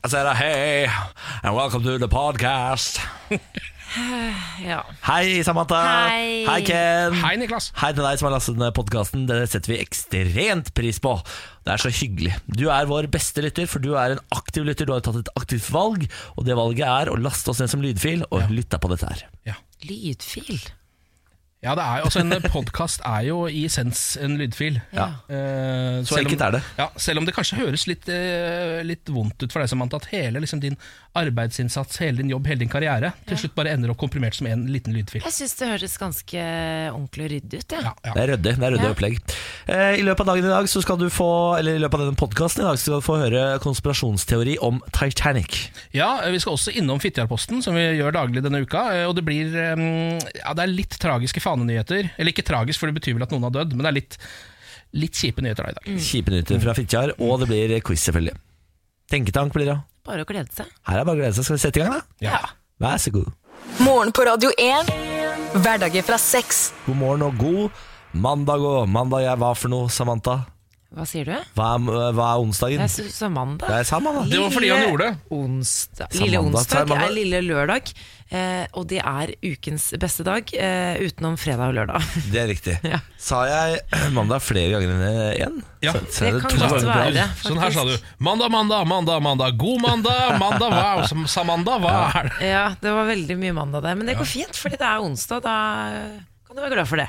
Jeg sier hei, and welcome to the podcast. Ja. Hei, Samantha. Hei. Hei, Ken. Hei, Niklas. Hei til deg som har lastet ned podkasten. Det setter vi ekstremt pris på. Det er så hyggelig. Du er vår beste lytter, for du er en aktiv lytter. Du har tatt et aktivt valg, og det valget er å laste oss ned som lydfil og lytte på dette her. Ja. Lydfil. Ja, det er jo, altså En podkast er jo i essens en lydfil. Ja. Uh, Så enkelt er det. Ja, selv om det kanskje høres litt, uh, litt vondt ut for deg, som at hele liksom, din arbeidsinnsats, hele din jobb, hele din karriere til slutt bare ender opp komprimert som en liten lydfil. Jeg syns det høres ganske ordentlig og ryddig ut. Ja. Ja, ja. Det er ryddig. det er ryddig Ja. opplegg. Uh, I løpet av dagen i dag så skal du få Eller i løpet av denne podkasten i dag skal du få høre konspirasjonsteori om Titanic. Ja, Vi skal også innom Fitjarposten, som vi gjør daglig denne uka. Og det blir um, Ja, det er litt tragiske fanenyheter. Eller ikke tragisk, for det betyr vel at noen har dødd, men det er litt, litt kjipe nyheter da i dag. Kjipe nyheter fra Fitjar, og det blir quiz, selvfølgelig. Tenketank blir det. Bare å glede seg. Her er bare å glede seg. Skal vi sette i gang, da? Ja. Vær så god. Morgen på Radio 1. Hverdager fra sex. God morgen og god mandag og mandag er hva for noe, Samantha? Hva sier du? Hva er, hva er onsdagen? Jeg sa mandag. Det er da. Det var fordi han gjorde det. Onsdag. Lille onsdag mandag. er lille lørdag, eh, og det er ukens beste dag, eh, utenom fredag og lørdag. Det er riktig. Ja. Sa jeg mandag flere ganger enn én? Ja. Så- så det, Det kan godt være. Det. Sånn her sa du. Mandag, mandag, mandag, mandag. God mandag, mandag, hva wow, som- Samanda, hva er det? Ja, det var veldig mye mandag der, men det går fint, fordi det er onsdag. Da kan du være glad for det.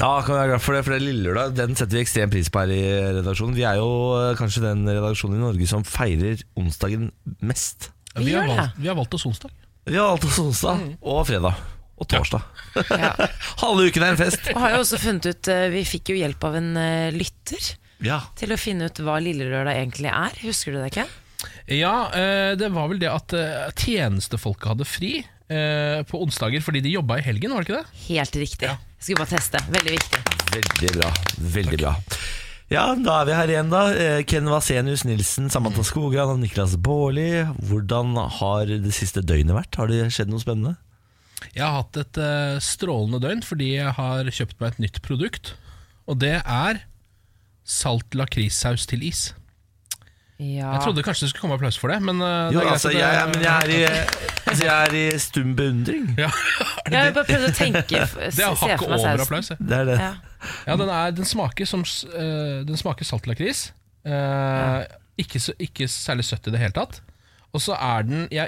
Da kan vi være glad for det, for det er lille lørdag Den setter vi ekstrem pris på her i redaksjonen. Vi er jo eh, kanskje den redaksjonen i Norge som feirer onsdagen mest. Vi Vi har gjør valgt, vi har valgt oss onsdag. Vi har alltid onsdag og fredag. Og torsdag. Ja. Halve uken er en fest. Og har jo også funnet ut eh, Vi fikk jo hjelp av en eh, lytter Ja. til å finne ut hva Lille Lørdag egentlig er. Husker du det, Ken? Ja, eh, det var vel det at eh, tjenestefolket hadde fri eh, på onsdager fordi de jobba i helgen, var det ikke det? Helt riktig. Ja. Skulle bare teste. Veldig viktig. Veldig bra. Veldig bra. Ja, da er vi her igjen, da. Eh, Ken Vasenius Nilsen, Samantha Skogran og Niklas Baarli. Hvordan har det siste døgnet vært? Har det skjedd noe spennende? Jeg har hatt et uh, strålende døgn fordi jeg har kjøpt meg et nytt produkt. Og det er salt lakrissaus til is. Ja. Jeg trodde kanskje det skulle komme applaus for det, men uh, Jo, det er altså, jeg, jeg, men jeg er i, altså, jeg er i stum beundring. ja, Jeg bare prøvde å tenke Det er hakket over applaus. Det er det. Ja. Ja, den, er, den smaker som eh, Den smaker salt lakris. Eh, ikke, så- ikke særlig søtt i det hele tatt. Og så er den ja,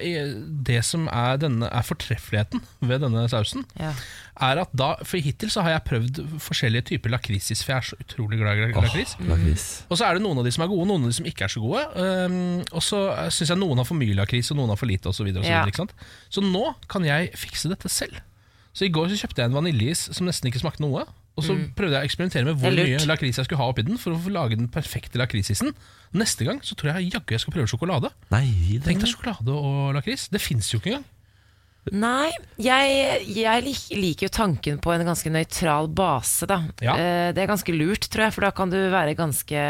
Det som er, denne, er fortreffeligheten ved denne sausen, Ja. er at da For hittil så har jeg prøvd forskjellige typer lakrisis, for jeg er så utrolig glad i lakris. Lakris. Og så er det noen av de som er gode, noen av de som ikke er så gode. Um, og så syns jeg noen har for mye lakris, og noen har for lite, osv. Så, Ja. videre, ikke sant? så nå kan jeg fikse dette selv. Så i går så kjøpte jeg en vaniljeis som nesten ikke smakte noe. Og så prøvde jeg å eksperimentere med hvor Mm. Mye lakris jeg skulle ha oppi den, for å lage den perfekte lakrisisen. Neste gang så tror jeg jaggu jeg skal prøve sjokolade. Nei, Tenk deg sjokolade og lakris. Det fins jo ikke engang. Nei, jeg, jeg liker jo tanken på en ganske nøytral base, da. Ja. Eh, Det er ganske lurt, tror jeg, for da kan du være ganske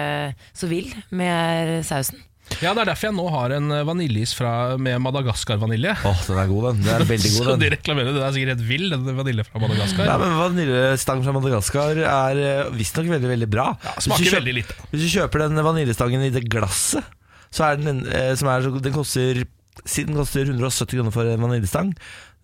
så vill med sausen. Ja, Det er derfor jeg nå har en vaniljeis fra- med Madagaskar-vanilje. Åh, den er god, den. Den er veldig Så god, de den. reklamerer Den er sikkert helt vill, den vanilje fra Madagaskar. Ja, men Vaniljestang fra Madagaskar er eh, visstnok veldig veldig bra. Ja, smaker kjøper- veldig lite. Hvis du kjøper den vaniljestangen i det glasset, så er den, eh, som er, den koster Siden den koster 170 kroner for en vaniljestang.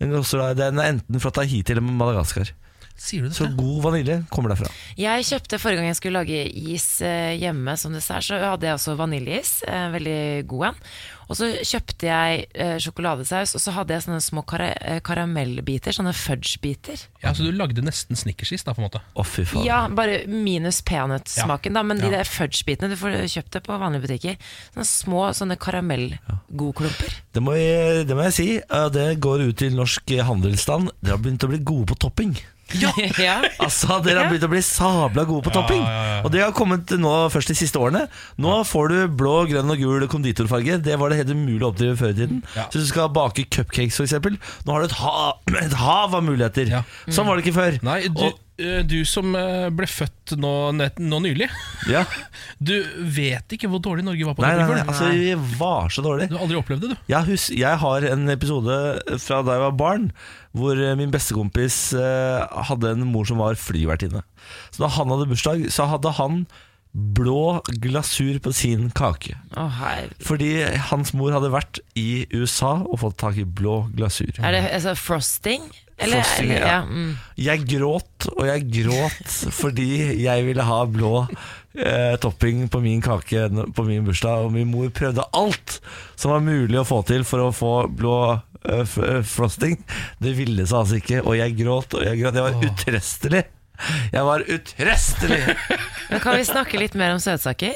Den, koster, den er enten fra Tahiti eller Madagaskar. Sier du Så god vanilje kommer derfra. Jeg kjøpte Forrige gang jeg skulle lage is eh, hjemme som dessert, så hadde jeg også vaniljeis. eh, Veldig god en. Og så kjøpte jeg eh, sjokoladesaus, og så hadde jeg sånne små kara karamellbiter. Sånne fudge-biter. Ja, Så du lagde nesten snickersis, da, på en måte? Å, fy faen. Ja, bare minus peanøttsmaken, da. Men de Ja. der fudge-bitene, du får kjøpt det på vanlige butikker. Sånne små sånne karamellgodklumper. Det, må jeg, det må jeg si. Det går ut til norsk handelsstand. Dere har begynt å bli gode på topping. Ja. Altså, Dere har Ja. begynt å bli sabla gode på topping. ja, ja. Og det har kommet nå først de siste årene. Nå får du blå, grønn og gul konditorfarge. Det var det helt umulig å oppdrive før i tiden. Ja. Så hvis du skal bake cupcakes, eksempel Nå har du et, ha et hav av muligheter. Ja. Sånn var det ikke før. Nei, du, Og- du som eh, ble født nå, nå nylig, ja. du vet ikke hvor dårlig Norge var på Nei, nei, nei, altså, vi var så dårlig Du har aldri opplevd det, du. Jeg, hus jeg har en episode fra da jeg var barn, hvor eh, min bestekompis eh, hadde en mor som var flyvertinne. Så da han hadde bursdag, så hadde han blå glasur på sin kake. Oh. Fordi hans mor hadde vært i USA og fått tak i blå glasur. Er det altså, frosting? Eller, Frosting, eller, ja. Mm. Jeg gråt, og jeg gråt fordi jeg ville ha blå eh, topping på min kake på min bursdag, og min mor prøvde alt som var mulig å få til for å få blå eh, frosting. Det ville seg altså ikke, og jeg gråt, og jeg gråt. Jeg var utrøstelig. Jeg var utrøstelig! Men kan vi snakke litt mer om søtsaker?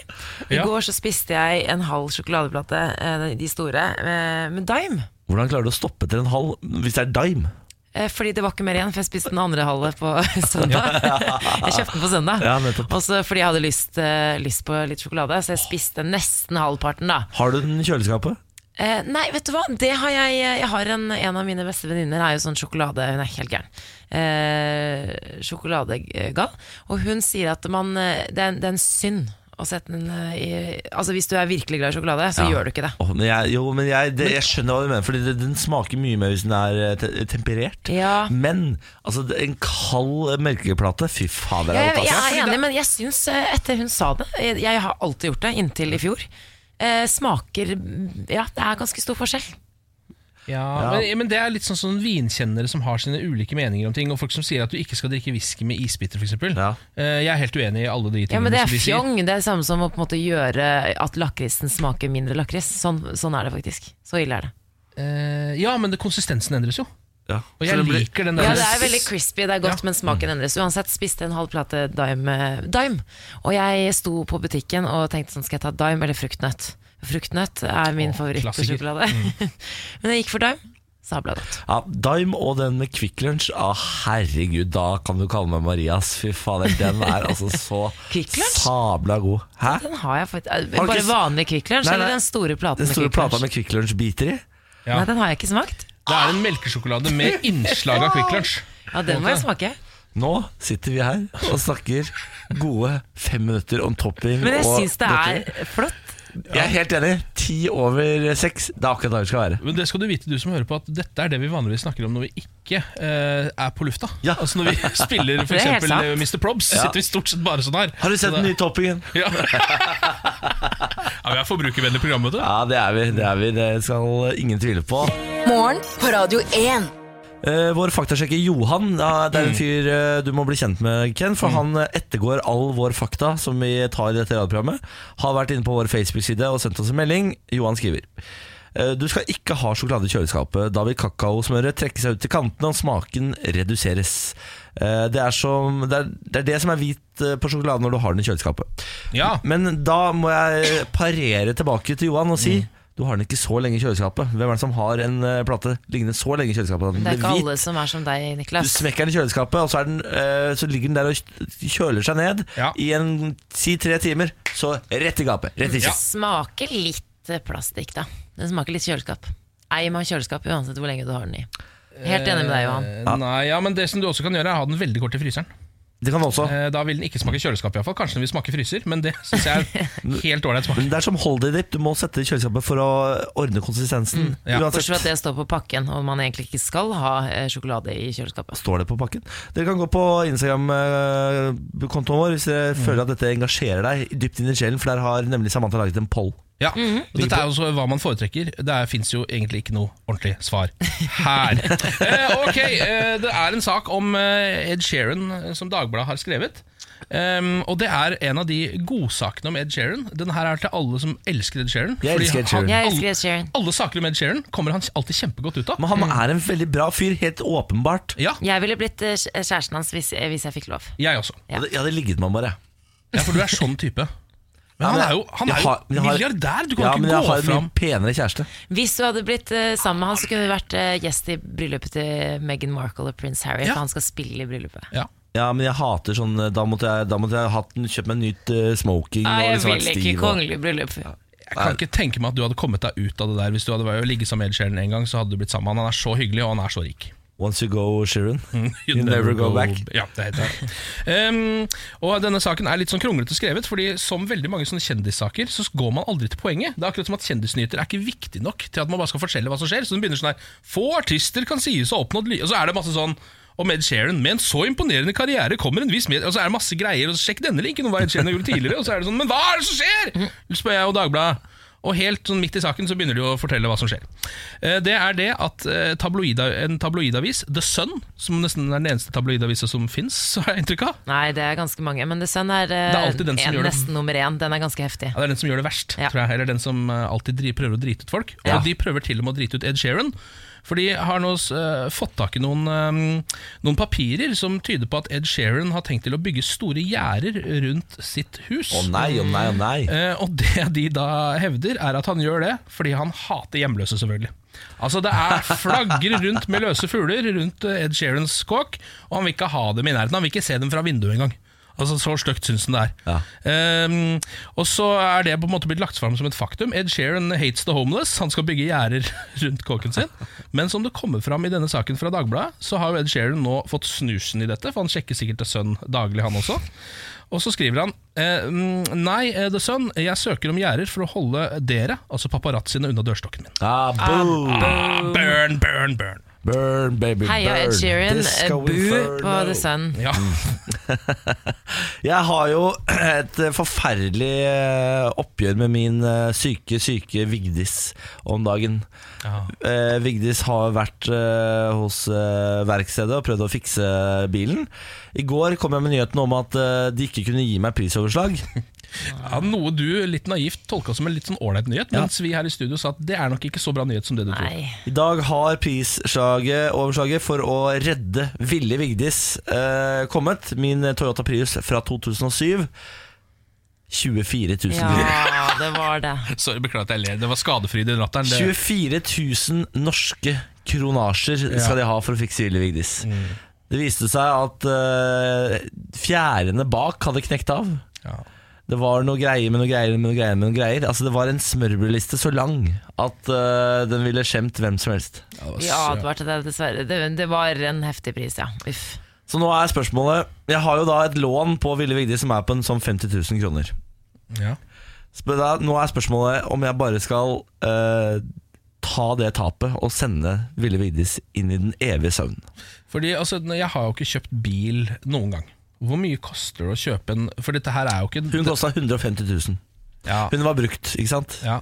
I Ja. går så spiste jeg en halv sjokoladeplate, eh, de store, eh, med Dime. Hvordan klarer du å stoppe etter en halv hvis det er dime? Eh, Fordi det var ikke mer igjen, for jeg spiste den andre halve på søndag. Jeg kjøpte den på søndag. Ja, nettopp. Og så fordi jeg hadde lyst, eh, lyst på litt sjokolade, så jeg spiste nesten halvparten, da. Har du den i kjøleskapet? Eh, nei, vet du hva? Det har jeg Jeg har en, en av mine beste venninner er jo sånn sjokolade Hun er helt gæren. Eh, sjokoladegal. Og hun sier at man eh, det, er, det er en synd eh, i Altså hvis du er virkelig glad i sjokolade, så Ja. gjør du ikke det. Oh, men jeg, jo, men jeg, det, jeg skjønner hva du mener, Fordi det, den smaker mye mer hvis den er eh, te temperert. Ja. Men altså, en kald melkeplate, fy fader. Jeg, jeg er enig, men jeg syns etter hun sa det jeg har alltid gjort det, inntil i fjor. Eh, smaker Ja, det er ganske stor forskjell. Ja, Ja. Men, men det er litt sånn som vinkjennere som har sine ulike meninger om ting, og folk som sier at du ikke skal drikke whisky med isbiter, f.eks. Ja. Jeg er helt uenig i alle de tingene Ja, men det er som de sier. fjong. Det er det samme som å på en måte gjøre at lakrisen smaker mindre lakris. Sånn, sånn er det faktisk. Så ille er det. Eh, ja, men det, konsistensen endres jo. Ja. Og jeg det liker den der Ja, det er veldig crispy, det er godt, Ja. men smaken endres. Uansett, spiste en halv plate Dime, Dime. Og jeg sto på butikken og tenkte sånn, skal jeg ta Dime eller fruktnøtt? Fruktnøtt er min favorittsjokolade. sjokolade. men jeg gikk for Dime. Sabla godt. Ja, Dime og den med Kvikk Lunsj, ah, herregud, da kan du kalle meg Marias. Fy fader, den er altså så sabla god. Hæ? Den har jeg eh, du Bare vanlig Quick Lunch, Nei, eller den store platen Den store med plata Lunsj? med Kvikk Lunsj-biter i? Ja. Nei, den har jeg ikke smakt. Det er en melkesjokolade med innslag av Kvikk Lunsj. Ja, den må jeg smake. Nå sitter vi her og snakker gode fem minutter om topping. Men jeg og syns det er flott. Jeg er helt enig. Ti over seks, det er akkurat der vi skal være. Men det skal du vite, du som hører på, at dette er det vi vanligvis snakker om når vi ikke eh, er på lufta. Ja. Altså Når vi spiller for eksempel f.eks. Mr. Probs, Ja. sitter vi stort sett bare sånn her. Har du sett den nye toppingen? Ja. ja, vi er forbrukervennlig program, vet du. Ja, det er vi. Det er vi, det skal ingen tvile på. Morgen på Radio 1. Eh, vår faktasjekker Johan, ja, det er en fyr uh, du må bli kjent med, Ken. For han eh, ettergår all vår fakta som vi tar i dette radioprogrammet. Har vært inne på vår Facebook-side og sendt oss en melding. Johan skriver Du skal ikke ha sjokolade i kjøleskapet. Da vil kakaosmøret trekke seg ut til kantene, og smaken reduseres. Det er, som, det, er, det er det som er hvit på sjokoladen når du har den i kjøleskapet. Ja. Men da må jeg parere tilbake til Johan og si du har den ikke så lenge i kjøleskapet. Hvem er det som har en eh, plate liggende så lenge i kjøleskapet? den Det er ikke hvit? alle som er som deg, Niklas. Du smekker den i kjøleskapet, og så, er den, eh, så ligger den der og kjøler seg ned Ja. i en si tre timer. Så rett i gapet. Rett i Ja. Smaker litt eh, plastikk, da. Den smaker litt kjøleskap. Eim man kjøleskap uansett hvor lenge du har den i. Helt enig med deg, Johan. Ja. Nei, ja, men Det som du også kan gjøre, er å ha den veldig kort i fryseren. Det kan også. Eh, Da vil den ikke smake kjøleskap, i hvert fall. Kanskje den vil smake fryser, men det syns jeg er helt ålreit smak. Det er som holiday dip. Du må sette det i kjøleskapet for å ordne konsistensen. ja. Bortsett fra at det står på pakken, og man egentlig ikke skal ha eh, sjokolade i kjøleskapet. Står det på pakken. Dere kan gå på Instagram-kontoen vår hvis dere føler at dette engasjerer deg dypt inn i sjelen, for der har nemlig Samantha laget en poll. Ja, og Dette er også hva man foretrekker. Det fins jo egentlig ikke noe ordentlig svar her. Eh, ok, eh, Det er en sak om eh, Ed Sheeran eh, som Dagbladet har skrevet. Um, og det er en av de godsakene om Ed Sheeran. Den her er til alle som elsker Ed Sheeran. Jeg elsker Ed Sheeran. han- alle- elsker Ed Sheeran. Alle saker om Ed Sheeran kommer han alltid kjempegodt ut av. Men han er en veldig bra fyr, helt åpenbart. Ja, Jeg ville blitt eh, kjæresten hans hvis, eh, hvis jeg fikk lov. jeg også. Ja. Jeg hadde ligget med ham bare. Ja, For du er sånn type. Men han er jo, han er jo har- milliardær! Du kan Ja, men jeg har en mye penere kjæreste. Hvis du hadde blitt uh, sammen med han, så kunne du vært uh, gjest i bryllupet til Meghan Markle og prins Harry. Ja. For han skal spille i bryllupet. ja. Ja, men jeg hater sånn Da måtte jeg, da måtte jeg hatt, kjøpt meg nytt uh, smoking. Nei, jeg liksom vil ikke kongelig bryllup. Jeg kan ikke tenke meg at du hadde kommet deg ut av det der Hvis du hadde ligget sammen med Ed Sheeran en gang, så hadde du blitt sammen med han. Han er så hyggelig, og han er så rik. Once you go, Sheeran. You, never go back. Ja, det heter det. Um, og denne saken er litt sånn kronglete skrevet, Fordi som veldig mange sånne kjendissaker, så går man aldri til poenget. Det er akkurat som at Kjendisnyheter er ikke viktig nok til at man bare skal fortelle hva som skjer. Så den begynner sånn her Få artister kan sies å ha oppnådd. Og så er det masse sånn og Med Sheeran. Med en så imponerende karriere kommer en viss med Og så er det masse greier, og så sjekk denne linken om hva Ed Sheeran gjort tidligere. Og så er det sånn, men hva er det som skjer?! spør jeg og Dagbladet. Og helt sånn midt i saken så begynner de å fortelle hva som skjer. Eh, Det er det at eh, tabloida, en tabloidavis, The Sun, som nesten er den eneste tabloidavisa som fins, har jeg inntrykk av. Nei, det er ganske mange. Men The Sun er, eh, er som en, nesten nummer én. Den er ganske heftig. Ja, Det er den som gjør det verst, Ja. tror jeg. Eller den som eh, alltid prøver å drite ut folk. Og Ja. de prøver til og med å drite ut Ed Sheeran. For de har nå uh, fått tak i noen, um, noen papirer som tyder på at Ed Sheeran har tenkt til å bygge store gjerder rundt sitt hus. Å nei, å nei, å nei. uh, og det de da hevder, er at han gjør det fordi han hater hjemløse, selvfølgelig. Altså Det er flagger rundt med løse fugler rundt Ed Sheerans kåk, og han vil ikke ha dem i nærheten. Han vil ikke se dem fra vinduet engang. Altså Så stygt syns han det er. Ja. Um, og så er det på en måte blitt lagt fram som et faktum. Ed Sheeran hates the homeless. Han skal bygge gjerder rundt kåken sin. Men som det kommer fram i denne saken fra Dagbladet, så har jo Ed Sheeran nå fått snusen i dette, for han sjekker sikkert til sønn daglig, han også. Og så skriver han eh, mm, Nei, eh, The Sun, jeg søker om gjerder for å holde dere, altså paparazziene, unna dørstokken min. Ah, boom. Ah, burn, burn, burn. Burn, baby, burn. Heia Ed Sheeran, eh, bu på. The Sun. Ja. Jeg har jo et forferdelig eh, oppgjør med min eh, syke, syke Vigdis om dagen. Eh, Vigdis har vært eh, hos eh, verkstedet og prøvd å fikse bilen. I går kom jeg med nyheten om at eh, de ikke kunne gi meg prisoverslag. Ja, Noe du litt naivt tolka som en litt sånn ålreit nyhet, Ja. mens vi her i studio sa at det er nok ikke så bra nyhet som det du tror. Nei. I dag har prisoverslaget for å redde Ville Vigdis eh, kommet. Min Toyota Prius fra 2007. 24 000 kroner. Ja, det var det. Sorry, Beklager at jeg ler. Det var skadefryd i latteren. Det- 24 000 norske kronasjer skal de ha for å fikse Ville Vigdis. Det viste seg at uh, fjærene bak hadde knekt av. Ja. Det var noe greier med noe greier med noe greier. med noe greier Altså Det var en smørbrødliste så lang at uh, den ville skjemt hvem som helst. Vi advarte deg, dessverre. Det, det var en heftig pris, ja. Uff. Så nå er spørsmålet Jeg har jo da et lån på Ville Vigdis som er på en sånn 50 000 kroner. Ja. Da, nå er spørsmålet om jeg bare skal uh, ta det tapet og sende Ville Vigdis inn i den evige søvn. Fordi altså, Jeg har jo ikke kjøpt bil noen gang. Hvor mye koster det å kjøpe en For dette her er jo ikke Hun kosta 150 000. ja. Hun var brukt, ikke sant? ja.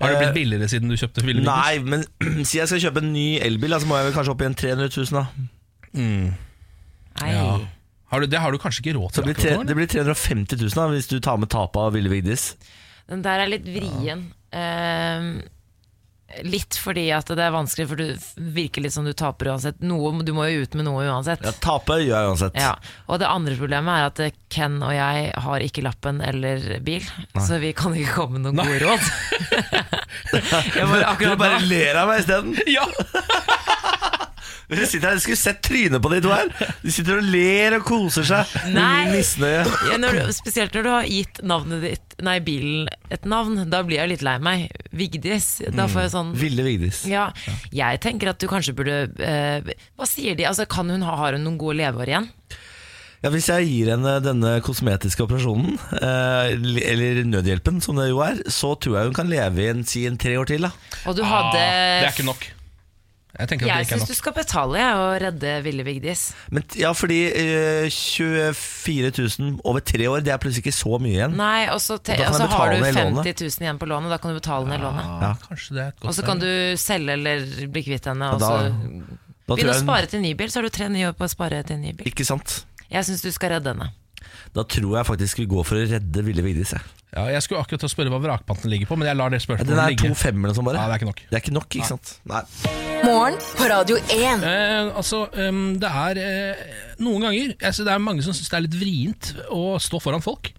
Har det Eh, blitt billigere siden du kjøpte Ville Nei, men si jeg skal kjøpe en ny elbil, så må jeg vel kanskje opp i en 300 000. da Mm. Ja. Har du, det har du kanskje ikke råd til det blir, tre, det blir 350 000 da, hvis du tar med tapet av Ville Vigdis. Den der er litt vrien. Ehm, litt fordi at det er vanskelig, for du virker litt som du taper uansett. Noe, du må jo ut med noe uansett. Ja, tape gjør jeg uansett. Ja, og det andre problemet er at Ken og jeg har ikke lappen eller bil, så vi kan ikke komme med noen gode råd. jeg bare, Du bare ler av meg isteden. Ja! Dere sitter her, dere skulle sett trynet på de to her. De sitter og ler og koser seg. Nei. Misnøye. ja, når du, Spesielt når du har gitt navnet ditt Nei, bilen et navn, da blir jeg litt lei meg. Vigdis. Da får jeg sånn Ville Vigdis. ja, jeg tenker at du kanskje burde eh, Hva sier de? Altså, kan hun ha, Har hun noen gode leveår igjen? Ja, Hvis jeg gir henne denne kosmetiske operasjonen, eh, eller nødhjelpen som det jo er, så tror jeg hun kan leve i en, si en tre år til. da Og du hadde Ah, det er ikke nok. Jeg Jeg syns du skal betale jeg, og redde Ville Vigdis. Men ja, fordi eh, 24 000 over tre år, det er plutselig ikke så mye igjen. Nei, og så og så har du 50 000 igjen på lånet. Da kan du betale ned lånet. Ja, kanskje det er et godt Og så kan du selge eller bli kvitt henne. Og så begynne å spare til ny bil, så har du tre nye år på å spare til ny bil. Ikke sant? Jeg syns du skal redde henne. Da tror jeg faktisk vi går for å redde Ville Vigdis. jeg. Ja, jeg skulle akkurat til å spørre hva vrakpanten ligger på, men jeg lar det Ja, Den spørsmålet er ligge. to femmer eller sånn bare. Ja, det er ikke nok. Det er ikke nok, ikke sant? Nei. Morgen på Radio 1. Eh, altså, um, det er eh, noen ganger altså, Det er mange som syns det er litt vrient å stå foran folk.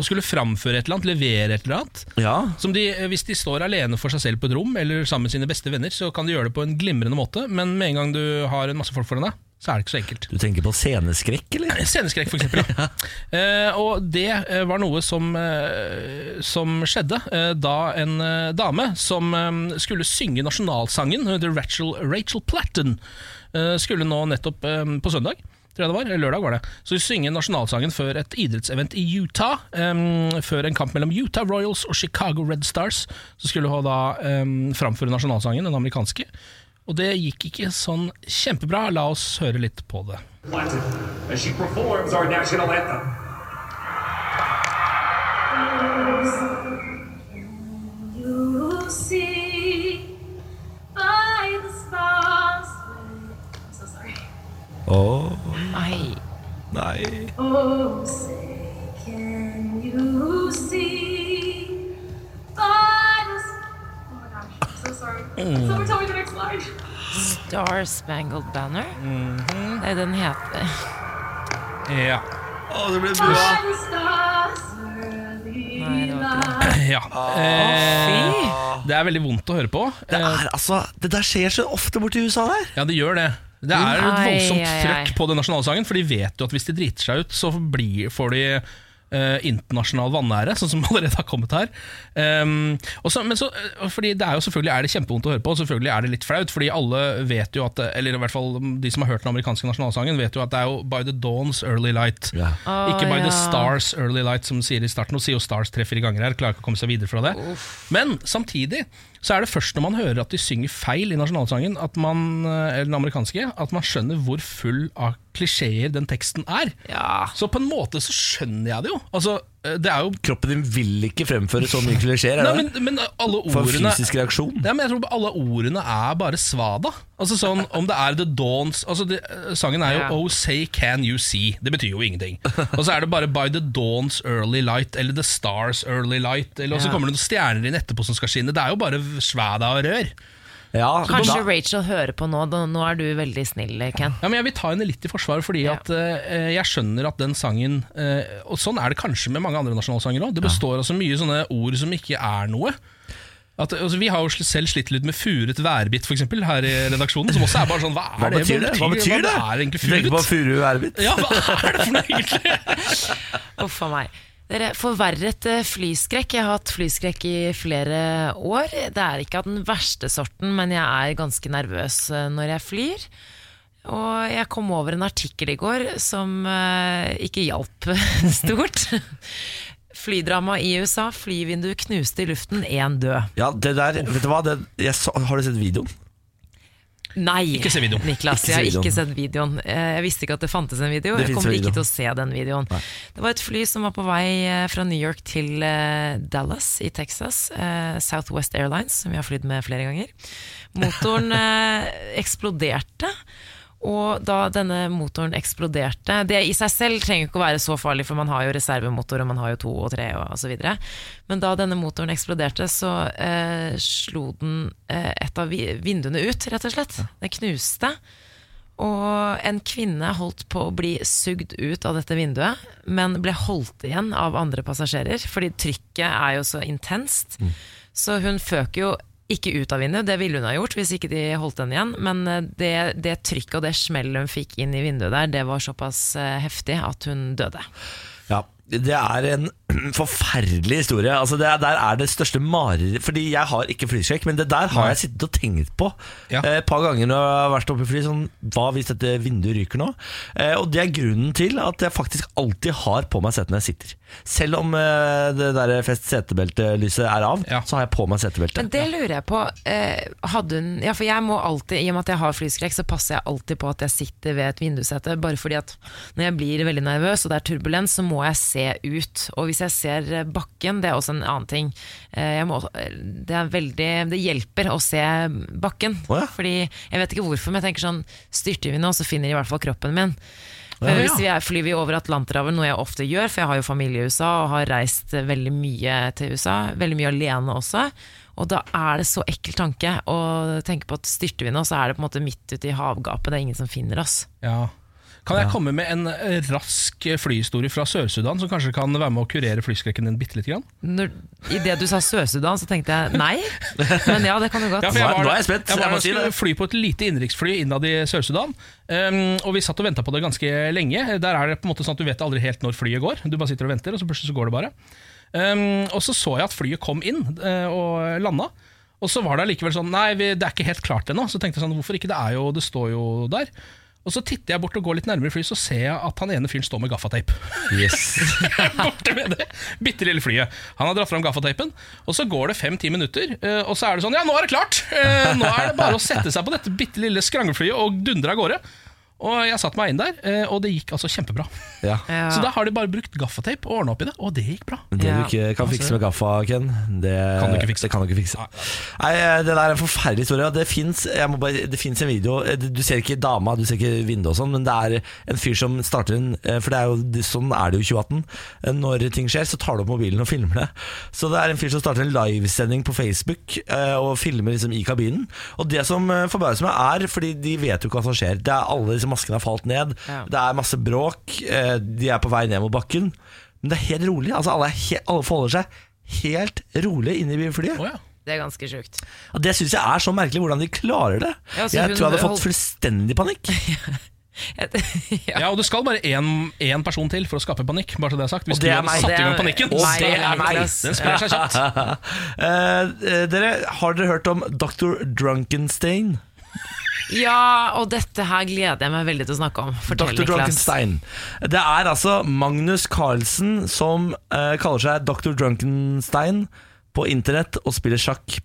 Og skulle framføre et eller annet, levere et eller annet. Ja, Som de, eh, hvis de står alene for seg selv på et rom, eller sammen med sine beste venner, så kan de gjøre det på en glimrende måte, men med en gang du har en masse folk foran deg, så er det ikke så enkelt. Du tenker på sceneskrekk, eller? Sceneskrekk, for eksempel. Ja. Eh, og det eh, var noe som, eh, som skjedde da en dame som skulle synge nasjonalsangen, hun heter Rachel, Rachel Platten, skulle nå nettopp på søndag. Tror jeg det var, eller lørdag var det Så de synge nasjonalsangen før et idrettsevent i Utah. Um, før en kamp mellom Utah Royals og Chicago Red Stars. Så skulle hun da um, framføre nasjonalsangen, den amerikanske. Og det gikk ikke sånn kjempebra. La oss høre litt på det. sorry. Ai. Nei. Oh, say, can you see by sorry. Someone tell me the next line. Star Spangled Banner? Det er den heter. Ja. Å, det ble bra. Nei, det var ikke ja. Eh, det er veldig vondt å høre på. Det, er, altså, det der skjer så ofte borti USA der. Ja, det gjør det. Det er et voldsomt trøkk på den nasjonalsangen, for de vet jo at hvis de driter seg ut, så blir, får de eh, internasjonal vanære, sånn som allerede har kommet her. Um, og så- men så, eh, fordi det er jo selvfølgelig er det kjempevondt å høre på, og selvfølgelig er det litt flaut, fordi alle vet jo at Eller i hvert fall de som har hørt den amerikanske nasjonalsangen, vet jo at det er jo By the Dawn's Early Light. Ja. Ikke By yeah. the Stars Early Light, som de sier i starten. Nå sier jo Stars tre-fire ganger her, klarer ikke å komme seg videre fra det. Men samtidig så er det først når man hører at de synger feil i nasjonalsangen, at man, eh, eller den amerikanske, at man skjønner hvor full av klisjeer den teksten er. Ja. Så på en måte så skjønner jeg det jo. Altså, jo Kroppen din vil ikke fremføre så mye klisjeer. Er men, men alle For fysisk reaksjon. ja, men jeg tror alle ordene er bare svada. Altså sånn, Om det er The Dawns altså det, Sangen er jo yeah. Oh say can you see. Det betyr jo ingenting. Og så er det bare By the Dawns early light eller The Stars early light. Eller og så kommer det noen stjerner inn etterpå som skal skinne. Det er jo bare svada og rør. Ja, Kanskje da- Rachel hører på nå. Da, nå er du veldig snill, Ken. Ja, men Jeg vil ta henne litt i forsvar, fordi Ja. at uh, jeg skjønner at den sangen uh, Og sånn er det kanskje med mange andre nasjonalsanger òg. Det består av så mye sånne ord som ikke er noe. At, altså, vi har jo selv slitt litt med furet værbitt for eksempel, her i redaksjonen. Som også er bare sånn Hva, er Hva betyr det? Hva betyr det? Hva er egentlig Du tenker på furet? furu værbitt. Ja, hva er det for noe egentlig? Uff a meg. Dere, Forverret eh, flyskrekk. Jeg har hatt flyskrekk i flere år. Det er ikke av den verste sorten, men jeg er ganske nervøs eh, når jeg flyr. Og jeg kom over en artikkel i går som eh, ikke hjalp stort. Flydrama i USA. Flyvindu knuste i luften, én død. Ja, det der, vet du hva? Det, jeg har du sett videoen? Nei, Ikke se videoen. Niklas. Ikke jeg har videoen. ikke sett videoen. Eh, Jeg visste ikke at det fantes en video. Det jeg kommer video. ikke til å se den videoen. Det var et fly som var på vei eh, fra New York til eh, Dallas i Texas. Southwest Airlines, som vi har flydd med flere ganger. Motoren eksploderte. Og da denne motoren eksploderte Det i seg selv trenger ikke å være så farlig, for man har jo reservemotor, og man har jo to og tre og osv. Men da denne motoren eksploderte, så eh, slo den eh, et av vinduene ut, rett og slett. Det knuste. Og en kvinne holdt på å bli sugd ut av dette vinduet, men ble holdt igjen av andre passasjerer, fordi trykket er jo så intenst. Så hun føk jo ikke ut av vinduet, det ville hun ha gjort hvis ikke de holdt henne igjen, men eh, det, det trykket og det smellet hun fikk inn i vinduet der, det var såpass eh, heftig at hun døde. Ja, det er en forferdelig historie. Altså det er, der er det største mareritt Fordi jeg har ikke flyskrekk, men det der har jeg sittet og tenkt på Ja. eh, et par ganger når jeg har vært oppe i fly. Sånn, hva hvis dette vinduet ryker nå? Eh, og det er grunnen til at jeg faktisk alltid har på meg setet når jeg sitter. Selv om eh, det der fest setebeltelyset er av, Ja. så har jeg på meg setebeltet. Men det lurer jeg på. Eh, hadde hun Ja, for jeg må alltid, i og med at jeg har flyskrekk, så passer jeg alltid på at jeg sitter ved et vindussete. Bare fordi at når jeg blir veldig nervøs og det er turbulens, så må jeg se ut. Og hvis jeg ser bakken, det er også en annen ting. Eh, jeg må, det er veldig Det hjelper å se bakken. Oh, ja. Fordi jeg vet ikke hvorfor, men jeg tenker sånn Styrter vi nå, så finner de i hvert fall kroppen min. Men. Hvis vi er, flyr vi over Atlanterhavet, noe jeg ofte gjør, for jeg har jo familie i USA og har reist veldig mye til USA, veldig mye alene også. Og da er det så ekkel tanke å tenke på at styrter vi nå, så er det på en måte midt ute i havgapet, det er ingen som finner oss. Ja. Kan jeg komme med en eh, rask flyhistorie fra Sør-Sudan som kanskje kan være med å kurere flyskrekken din bitte lite grann? Når, I det du sa Sør-Sudan, så tenkte jeg nei, men ja, det kan du godt. Ja, jeg var, nå er jeg spent, Jeg var jeg skulle fly på et lite innenriksfly innad i Sør-Sudan. Um, og vi satt og venta på det ganske lenge. Der er det på en måte sånn at Du vet aldri helt når flyet går. Du bare sitter og venter, og så plutselig så går det bare. Um, og så så jeg at flyet kom inn uh, og landa. Og så var det allikevel sånn Nei, vi, det er ikke helt klart ennå. Så tenkte jeg sånn, hvorfor ikke? Det er jo, det står jo der. Og så titter jeg bort og går litt nærmere flyet, så ser jeg at han ene fyren står med gaffateip. Yes. Borte med det bitte lille flyet. Han har dratt fram gaffateipen, og så går det fem-ti minutter, eh, og så er det sånn Ja, nå er det klart! Eh, Nå er det bare å sette seg på dette bitte lille skrangleflyet og dundre av gårde. Og jeg satte meg inn der, eh, og det gikk altså kjempebra. Ja. Ja. Så da har de bare brukt gaffateip og ordna opp i det, og det gikk bra. Det du ikke kan fikse med gaffa, Ken, det Kan du ikke fikse. Det kan du ikke fikse. Nei, Det der er en forferdelig historie. Det fins en video Du ser ikke dama, du ser ikke vinduet og sånn, men det er en fyr som starter en eh, For det er jo, sånn er det jo i 2018. Eh, Når ting skjer, så tar du opp mobilen og filmer det. Så det er en fyr som starter en livesending på Facebook eh, og filmer liksom i kabinen. Og det som eh, forbauser meg, er fordi de vet jo ikke hva som skjer. Det er Alle disse maskene har falt ned. Ja. Det er masse bråk. eh, De er på vei ned mot bakken. Men det er helt rolig. Altså alle, er he alle forholder seg helt rolig inne i flyet. Oh, ja. Det er ganske sjukt. Og det syns jeg er så merkelig hvordan de klarer det. Ja, altså, jeg tror jeg hadde fått fullstendig panikk. ja. ja, og det skal bare én person til for å skape panikk. Bare så det er sagt Hvis Og det du er hadde meg. satt i gang Det er panikken, Og det er meg. Den sprer seg kjapt. Eh, eh, dere, Har dere hørt om Dr. Drunkenstein? Ja, og dette her gleder jeg meg veldig til å snakke om. Fortell, Dr. Drunkenstein. Det er altså Magnus Carlsen som eh, kaller seg Dr. Drunkenstein på internett og spiller sjakk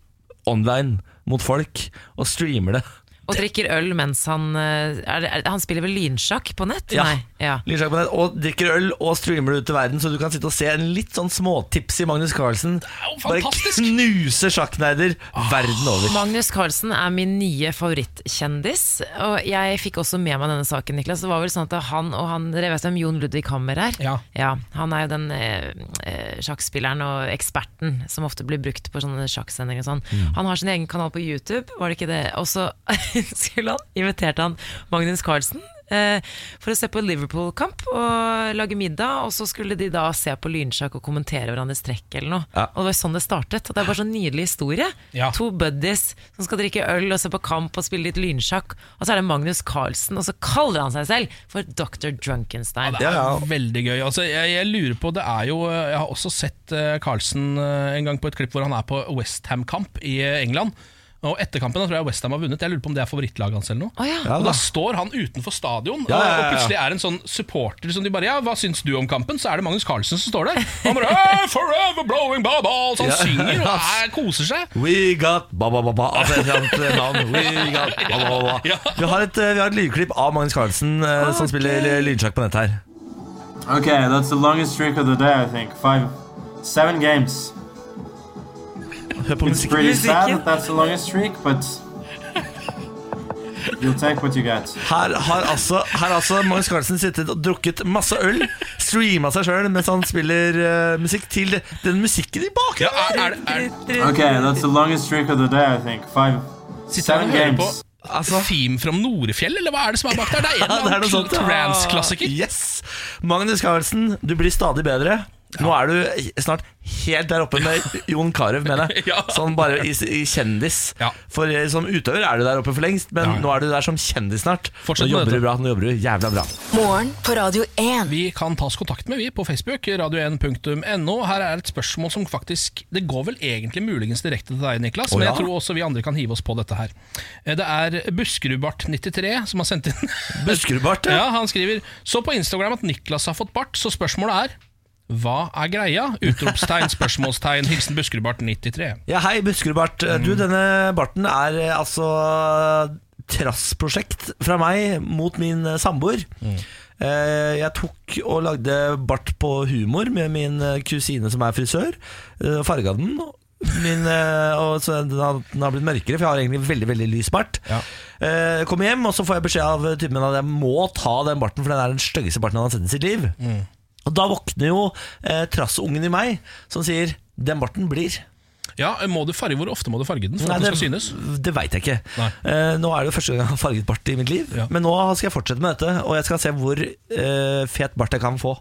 online mot folk og streamer det. Og drikker øl mens han eh, er er, Han spiller vel lynsjakk på nett? Ja. Nei. Ja. Lynsjakk på nett, Og drikker øl og streamer det ut til verden, så du kan sitte og se en litt sånn småtips i Magnus Carlsen. Bare knuse sjakknerder verden over. Magnus Carlsen er min nye favorittkjendis. Og jeg fikk også med meg denne saken, Niklas. Det var vel sånn at han og han Dere vet hvem Jon Ludvig Hammer er? Ja. Han er jo den eh, eh, sjakkspilleren og eksperten som ofte blir brukt på sånne sjakksendinger og sånn. Han har sin egen kanal på YouTube, var det ikke det? Og så skulle land, inviterte han Magnus Carlsen. eh, For å se på Liverpool-kamp og lage middag, og så skulle de da se på lynsjakk og kommentere hverandres trekk eller noe. Ja. Og det var sånn det startet. Og det er bare så nydelig historie. Ja. To buddies som skal drikke øl og se på kamp og spille litt lynsjakk. Og så er det Magnus Carlsen, og så kaller han seg selv for Dr. Drunkenstein. Det er Ja, ja. veldig gøy. Altså, jeg, jeg lurer på, det er jo Jeg har også sett eh, Carlsen eh, en gang på et klipp hvor han er på Westham-kamp i England. Og etter kampen da tror jeg Westham har vunnet. Jeg lurer på om det er favorittlaget hans eller noe. oh, ja. Ja, og da. Da står han utenfor stadion, Ja, ja, ja, og plutselig er en sånn supporter som de bare Ja, hva syns du om kampen? Så er det Magnus Carlsen som står der. Han bare «Hey, Forever blowing bubbles! Han Ja. synger og er, koser seg. We got ba-ba-ba-ba Altså et eller annet navn. We got ba-ba-ba-ba. Vi har et, eh, vi har et lydklipp av Magnus Carlsen okay. som spiller eh, lydsjakk på nett her. Okay, that's the longest streak of the day, I think. Five, seven games. Hør på It's musikken. pretty sad that's the longest streak, but you'll take what you get. Her har altså, her har altså Magnus Carlsen sittet og drukket masse øl, streama seg sjøl mens han spiller uh, musikk til den musikken i bakgrunnen. er, Okay, that's the longest streak of the day, I think. Five, seven games. Altså- Theme fra Norefjell, eller hva er det som er bak der? Det er en Ja, det er eller noe sånt. annen trance-klassiker. Yes! Magnus Carlsen, du blir stadig bedre. Nå er du snart helt der oppe med Jon Carew, mener jeg. Sånn bare i, i kjendis. Ja. For eh, som utøver er du der oppe for lengst, men Ja, ja. nå er du der som kjendis snart. Fortsett nå jobber du bra. Nå jobber du jævla bra. Morgen på Radio 1. Vi kan tas kontakt med vi på Facebook, radio1.no. Her er et spørsmål som faktisk Det går vel egentlig muligens direkte til deg, Niklas, men jeg tror også vi andre kan hive oss på dette her. Eh, Det er Buskerudbart93 som har sendt inn Buskerudbart, ja. Ja, Han skriver Så på Instagram at Niklas har fått bart, så spørsmålet er hva er greia? Utropstegn, spørsmålstegn, hilsen Buskerudbart93. Ja, hei, Buskerudbart. Du, denne barten er eh, altså trassprosjekt fra meg mot min eh, samboer. Mm. Jeg tok og lagde bart på humor med min eh, kusine som er frisør. og Farga den. Min, eh, og så den har, den har blitt mørkere, for jeg har egentlig veldig veldig lys bart. Ja. Eh, kommer hjem, og så får jeg beskjed av typen min at jeg må ta den barten, for den er den styggeste barten han har sett i sitt liv. Og da våkner jo eh, trassungen i meg, som sier 'den barten blir'. Ja, må du farge, Hvor ofte må du farge den for Nei, at den det, skal synes? det veit jeg ikke. Eh, nå er det første gang jeg har farget bart i mitt liv. Ja. Men nå skal jeg fortsette med dette, og jeg skal se hvor eh, fet bart jeg kan få.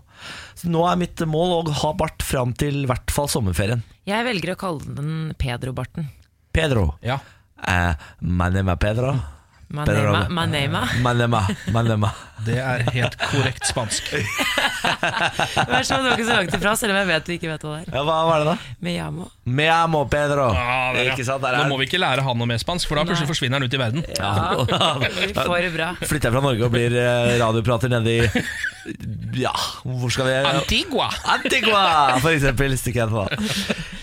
Så nå er mitt mål å ha bart fram til i hvert fall sommerferien. Jeg velger å kalle den Pedro-barten. Pedro. Ja. Eh, my name is Pedro. Manema, manema. Manema, manema. Det er helt korrekt spansk. Vær så snill, du var ikke så langt ifra, selv om jeg vet du ikke vet hva det er. Ja, hva var det, da? Me llamo. Me amo Pedro. Ah, det, ja. Ikke sant? Nå må vi ikke lære han noe mer spansk, for da plutselig forsvinner han ut i verden. Vi får det bra. Flytter jeg fra Norge og blir eh, radioprater nede i Ja, hvor skal vi Antigua! Antigua, for eksempel. Stikker jeg på.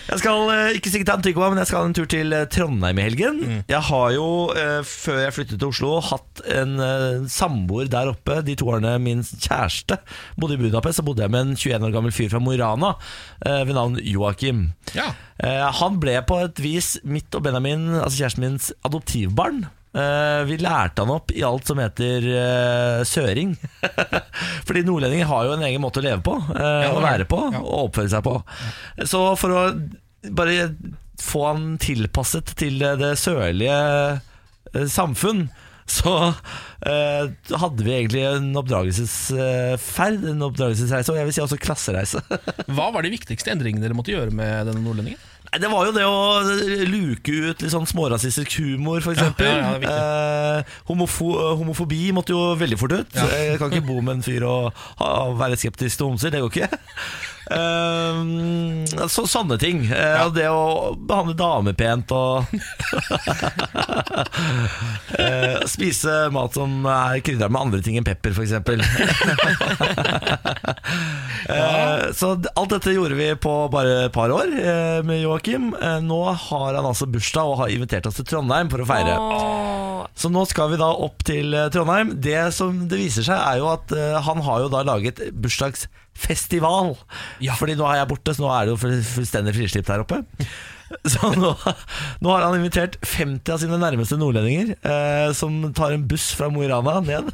Jeg skal eh, ikke stikke til Antigua, men jeg skal ha en tur til eh, Trondheim i helgen. Jeg har jo, før jeg flyttet til Oslo, hatt en samboer der oppe. De to årene min kjæreste bodde i Budapest, så bodde jeg med en 21 år gammel fyr fra Mo i Rana eh, ved navn Joakim. Ja. Eh, han ble på et vis mitt og Benjamin, altså kjæresten mins, adoptivbarn. Uh, vi lærte han opp i alt som heter uh, søring. Fordi nordlendinger har jo en egen måte å leve på, uh, Ja, å være på Ja. og oppføre seg på. Så for å bare få han tilpasset til det sørlige samfunn, så eh, hadde vi egentlig en oppdragelsesferd, en oppdragelsesreise, og jeg vil si også klassereise. Hva var de viktigste endringene dere måtte gjøre med denne nordlendingen? Det var jo det å luke ut litt sånn smårasistisk humor, f.eks. Ja, ja, eh, homofo homofobi måtte jo veldig fort ut. Ja. Jeg kan ikke bo med en fyr og ha, være skeptisk til homser, det går ikke. Eh, så, sånne ting. Eh, og Det å behandle damer pent og eh, Spise mat som er krydra med andre ting enn pepper, f.eks. Eh, Så alt dette gjorde vi på bare et par år eh, med Joakim. Eh, Nå har han altså bursdag og har invitert oss til Trondheim for å feire. Åh, Så nå skal vi da opp til Trondheim. Det som det viser seg, er jo at han har jo da laget bursdagsfestival. Ja. Fordi nå er jeg borte, så nå er det jo fullstendig frislipp der oppe. Så nå, nå har han invitert 50 av sine nærmeste nordlendinger, eh, som tar en buss fra Mo i Rana ned.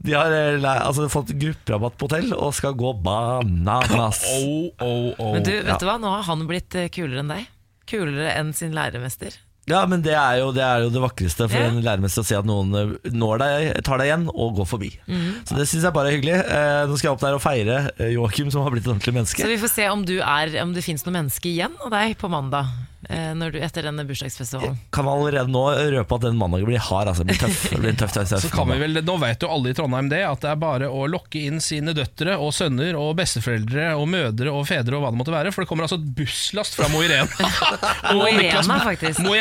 De har eh, altså, fått grupperabatt på hotell og skal gå bananas. Oh, oh, oh. Men du, vet du hva? Nå har han blitt eh, kulere enn deg. Kulere enn sin læremester. Ja, men det er jo det, er jo det vakreste for Ja. en læremester å se at noen eh, når deg, tar deg igjen og går forbi. Mm. Så det syns jeg bare er hyggelig. Eh, nå skal jeg opp der og feire Joakim, som har blitt et ordentlig menneske. Så vi får se om, du er, om det finnes noe menneske igjen av deg på mandag. Eh, Når du, etter denne bursdagsfestivalen. Kan allerede nå røpe at den mandagen blir hard. Altså. Det blir tøff. Blir tøff, tøff, tøff Så kan vi vel, Nå vet jo alle i Trondheim det, at det er bare å lokke inn sine døtre og sønner og besteforeldre og mødre og fedre og hva det måtte være, for det kommer altså et busslast fra Mo Irena. Mo faktisk. Mo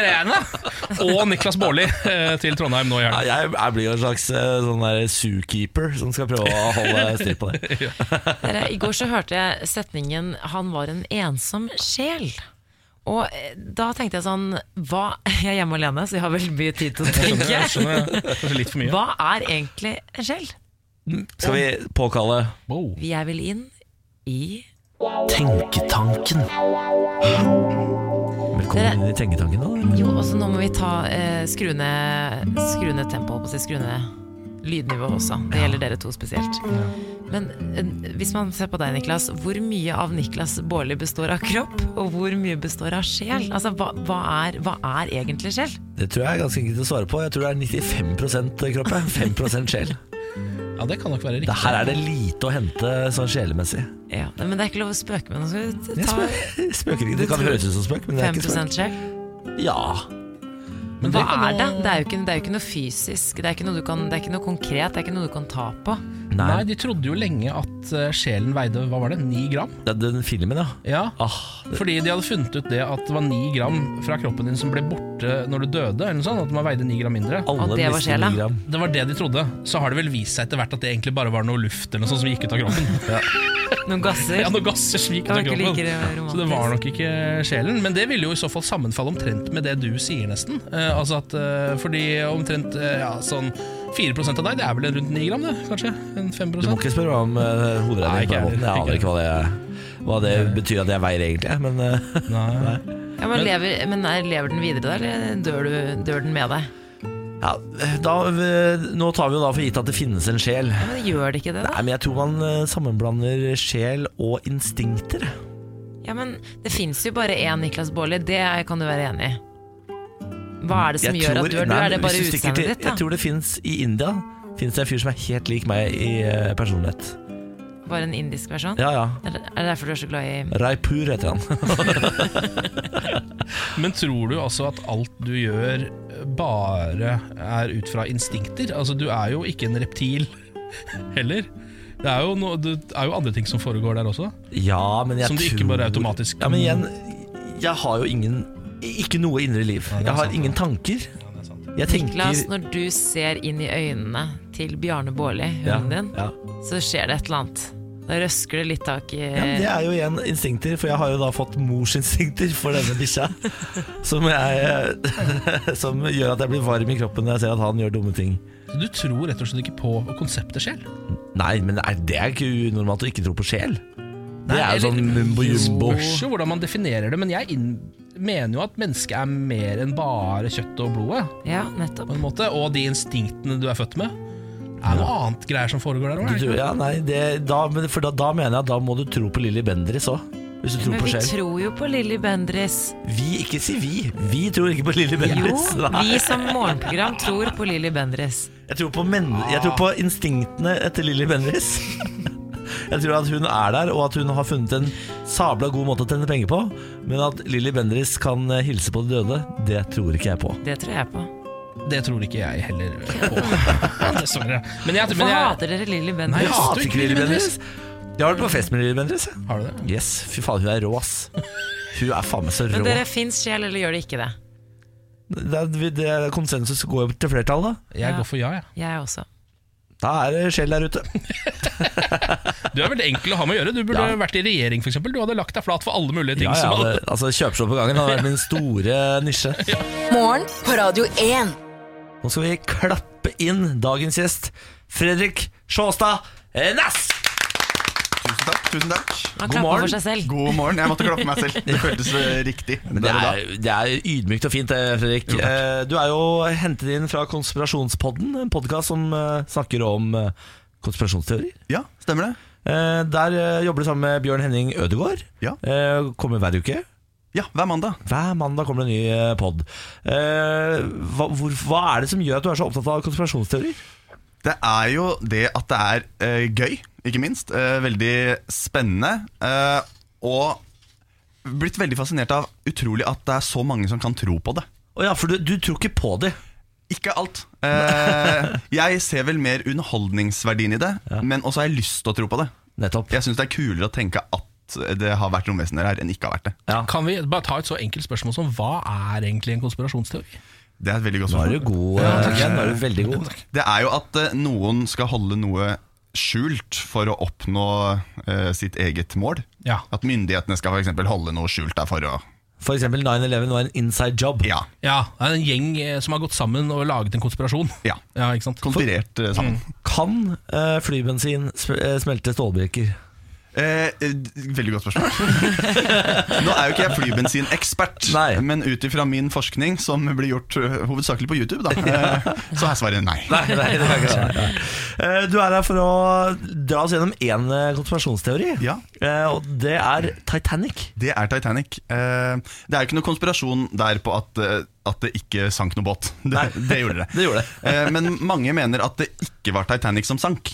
og Niklas Baarli eh, til Trondheim nå i Ja, helga. jeg, jeg blir jo en slags eh, sånn der zookeeper som skal prøve å holde styr på det. Dere, I går så hørte jeg setningen 'han var en ensom sjel'. Og eh, da tenkte jeg sånn hva, Jeg er hjemme alene, så jeg har veldig mye tid til å tenke. Jeg skjønner jeg. skjønner litt for mye. Hva er egentlig en sjel? Skal vi påkalle Wow. er vel inn i Tenketanken? Velkommen inn i Tenketanken. da Jo, også nå må vi ta eh, skru ned skru ned tempoet, på å si, skru ned lydnivået også. Det gjelder dere to spesielt. Men eh, hvis man ser på deg, Niklas, hvor mye av Niklas Baarli består av kropp, og hvor mye består av sjel? Altså, hva, hva, er, hva er egentlig sjel? Det tror jeg er ganske enkelt å svare på. Jeg tror det er 95% kropp, 5% sjel. Ja, det kan nok være riktig. her er det lite å hente sånn sjelemessig. Ja, men det er ikke lov å spøke med noe. Ta spøker, ikke. Det kan høres ut som spøk, men det er 5 ikke spøk. sjel? Ja. Men Hva er det? Det er, jo ikke, det er jo ikke noe fysisk, det er ikke noe, du kan, det er ikke noe konkret, det er ikke noe du kan ta på. Nei, Nei, de trodde jo lenge at eh, sjelen veide hva var det, ni gram. det er den filmen, ja. Ja, Ah, det, Fordi de hadde funnet ut det at det var ni gram fra kroppen din som ble borte når du døde. eller noe sånt, At man veide ni gram mindre. alle det var sjela. Det var det de trodde. Så har det vel vist seg etter hvert at det egentlig bare var noe luft eller noe sånt som gikk ut av kroppen. Noen gasser. Ja, noen gasser som gikk ut av kroppen. Så det var nok ikke sjelen. Men det ville jo i så fall sammenfalle omtrent med det du sier, nesten. Eh, altså at, eh, fordi omtrent eh, ja, sånn 4 av deg, det er vel rundt 9 gram, det? Kanskje? En 5% Du må ikke spørre meg om uh, hoderegning på den måten. Jeg aner ikke hva det, hva det betyr at jeg veier, egentlig. Men eh, Nei. Ja, men, lever, men er, lever den videre da, eller dør, du, dør den med deg? Ja, da, eh, nå tar vi jo da for gitt at det finnes en sjel. Ja, men Gjør det ikke det, da? Nei, men jeg tror man eh, sammenblander sjel og instinkter. Ja, men Det fins jo bare én Niklas Baarli, det kan du være enig i. Hva er det som Jeg gjør tror- at du er du? Er det bare utseendet ditt? da? Jeg tror det fins i India Finnes det en fyr som er helt lik meg i eh, personlighet. Bare en indisk versjon? Ja, ja. Er det er det derfor du er så glad i Raipur heter han. Men tror du altså at alt du gjør bare er ut fra instinkter? Altså Du er jo ikke en reptil heller. Det er jo, no, det er jo andre ting som foregår der også. Ja, men jeg Som du ikke tror... bare automatisk Ja, men igjen, jeg har jo ingen Ikke noe indre liv. er Jeg har sant, ingen tanker. Jeg tenker Niklas, når du ser inn i øynene til Bjarne ja, hunden din, ja. så skjer det et eller annet. Da røsker det litt tak i Ja, men det er jo igjen instinkter, for jeg har jo da fått morsinstinkter for denne bikkja. Som, jeg, som gjør at jeg blir varm i kroppen når jeg ser at han gjør dumme ting. Så Du tror rett og slett ikke på konseptet sjel? Nei, men det er, det er ikke unormalt å ikke tro på sjel. Det er jo sånn mumbo jumbo. Spørs jo hvordan man definerer det, men jeg inn, mener jo at mennesket er mer enn bare kjøttet og blodet. Ja, På nettopp. en måte Og de instinktene du er født med. Det er noe annet greier som foregår der òg. ja, nei, det, da, for da, da mener jeg at da må du tro på Lilly Bendriss òg. Hvis du tror Men på vi tror jo på Lilly Bendriss. Vi, ikke si vi. Vi tror ikke på Lilly Jo, Nei. vi som morgenprogram tror på Lilly Bendriss. Jeg tror på, men, jeg tror på instinktene etter Lilly Bendriss. Jeg tror at hun er der, og at hun har funnet en sabla god måte å tjene penger på. Men at Lilly Bendriss kan eh, hilse på de døde, det tror ikke jeg på. Det tror jeg på. Det tror ikke jeg heller på. Dessverre. Men jeg, men Hvorfor jeg hater dere Lilly Jeg Bendriss? hater hater ikke Lilly Bendriss. Jeg har vært på fest med Lilly Bendriss. Har du det? Yes, fy faen, hun er rå, ass. Hun er faen meg så Men dere fins sjel, eller gjør det ikke det? Det er, det er konsensus går jo til flertall, da. Jeg Ja. går for ja, jeg. Jeg også. Da er det sjel der ute. Du er veldig enkel å ha med å gjøre. Du burde Ja. vært i regjering, f.eks. Du hadde lagt deg flat for alle mulige ting. Ja, ja, hadde... altså Kjøpslå på gangen hadde vært min store nisje. Morgen på Radio 1. Nå skal vi klappe inn dagens gjest, Fredrik Sjåstad Næss! Tusen takk. tusen takk Han God klapper morgen. for seg selv. God morgen. Jeg måtte klappe meg selv. Det føltes eh, riktig. Men det er, det er ydmykt og fint, det, Fredrik. Jo. Eh, Du er jo hentet inn fra Konspirasjonspodden, en podkast som eh, snakker om eh, konspirasjonsteorier. Ja, stemmer det. Eh, Der eh, jobber du sammen med Bjørn Henning Ødegaard. Ja. Eh, Kommer hver uke. Ja, hver mandag. Hver mandag kommer det en ny eh, pod. Eh, Hva, hvor, hva er det som gjør at du er så opptatt av konspirasjonsteorier? Det er jo det at det er eh, gøy, ikke minst. Eh, veldig spennende. eh, og blitt veldig fascinert av utrolig at det er så mange som kan tro på det. Oh ja, for du, du tror ikke på det. Ikke alt. Eh, jeg ser vel mer underholdningsverdien i det, Ja. men også har jeg lyst til å tro på det. Nettopp. Jeg syns det er kulere å tenke at det har vært romvesener her, enn ikke har vært det. Ja. Kan vi bare ta et så enkelt spørsmål som hva er egentlig en konspirasjonsteori? Det er et veldig godt Nå er du spørsmål. god, Nå du veldig god. Det er jo at eh, noen skal holde noe skjult for å oppnå uh, sitt eget mål. Ja. At myndighetene skal for eksempel holde noe skjult der for å F.eks. eksempel 9-11 var en inside job. Ja. Ja, det er en gjeng eh, som har gått sammen og laget en konspirasjon. ja. Ja, ikke sant? Konspirert sammen. Kan uh, flybensin smelte stålbrikker? Eh, eh, veldig godt spørsmål. Nå er jo ikke jeg flybensinekspert, men ut ifra min forskning, som blir gjort eh, hovedsakelig på YouTube, da, eh, så er svaret nei. Nei, nei, det kan ikke. Nei. Eh, Du er her for å dra oss gjennom én konspirasjonsteori. Ja. Eh, Og det er Titanic. Det er Titanic. Eh, det er jo ikke noe konspirasjon der på at, eh, at det ikke sank noen båt. Det, det gjorde det. Det gjorde det. Eh, men mange mener at det ikke var Titanic som sank.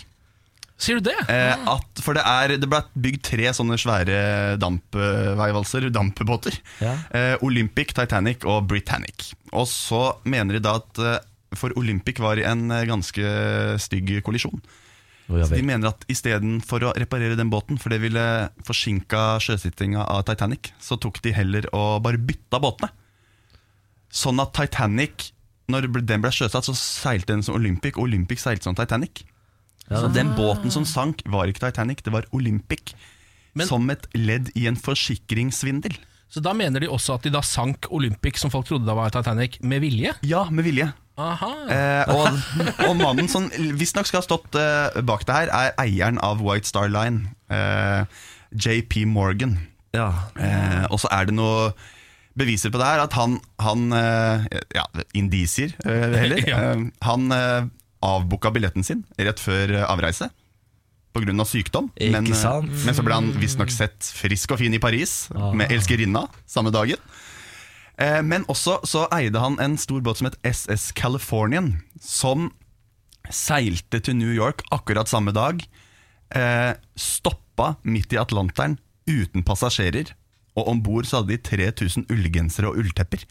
Sier du det? Eh, at, for det, er, det ble bygd tre sånne svære dampveivalser, dampbåter. Ja. Eh, Olympic, Titanic og Britannic. Og så mener de da at eh, for Olympic var i en eh, ganske stygg kollisjon. Oh, Så de mener at istedenfor å reparere den båten, for det ville forsinka sjøsittinga av Titanic, så tok de heller og bare bytta båtene. Sånn at Titanic, når den ble sjøsatt, så seilte den som Olympic, og Olympic seilte som Titanic. Så den båten som sank, var ikke Titanic, det var Olympic. Men- som et ledd i en forsikringssvindel. Så da mener de også at de da sank Olympic, som folk trodde da var Titanic, med vilje? Ja, med vilje. Aha. Eh, og, og mannen som visstnok skal ha stått eh, bak det her, er eieren av White Star Line, eh, JP Morgan. Ja. Eh, og så er det noe beviser på det her, at han, han eh, Ja, indisier eh, heller. Ja. Eh, han eh, avbooka billetten sin rett før eh, avreise. Pga. sykdom. Men, eh, men så ble han visstnok sett frisk og fin i Paris Ah. med elskerinna samme dagen. Eh, men også så eide han en stor båt som het SS Californian, som seilte til New York akkurat samme dag. eh, stoppa midt i Atlanteren uten passasjerer. Og om bord hadde de 3000 ullgensere og ulltepper.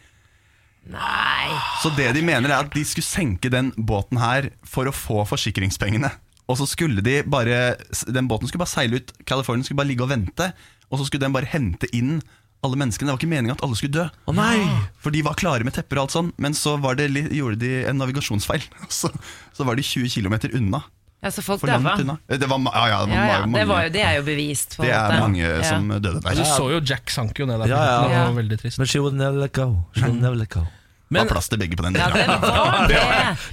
Nei. Så det de mener er at de skulle senke den båten her for å få forsikringspengene. Og så skulle de bare Den båten skulle bare seile ut. California skulle bare ligge og vente. Og så skulle den bare hente inn alle menneskene. Det var ikke meningen at alle skulle dø. Å nei! For de var klare med tepper og alt sånn, men så var det, gjorde de en navigasjonsfeil. Så, så var de 20 km unna. Ja, så folk daua. Det var, ja, ja, det var Ja, ja, mange, det, var jo, det er jo bevist. Det er måte. mange Ja. som døde der. Du så jo Jack sank jo ned der. Ja, ja. Det var veldig trist. But she would never let go. She would never let go. Det Men var plass til begge på den. Ja, det var det.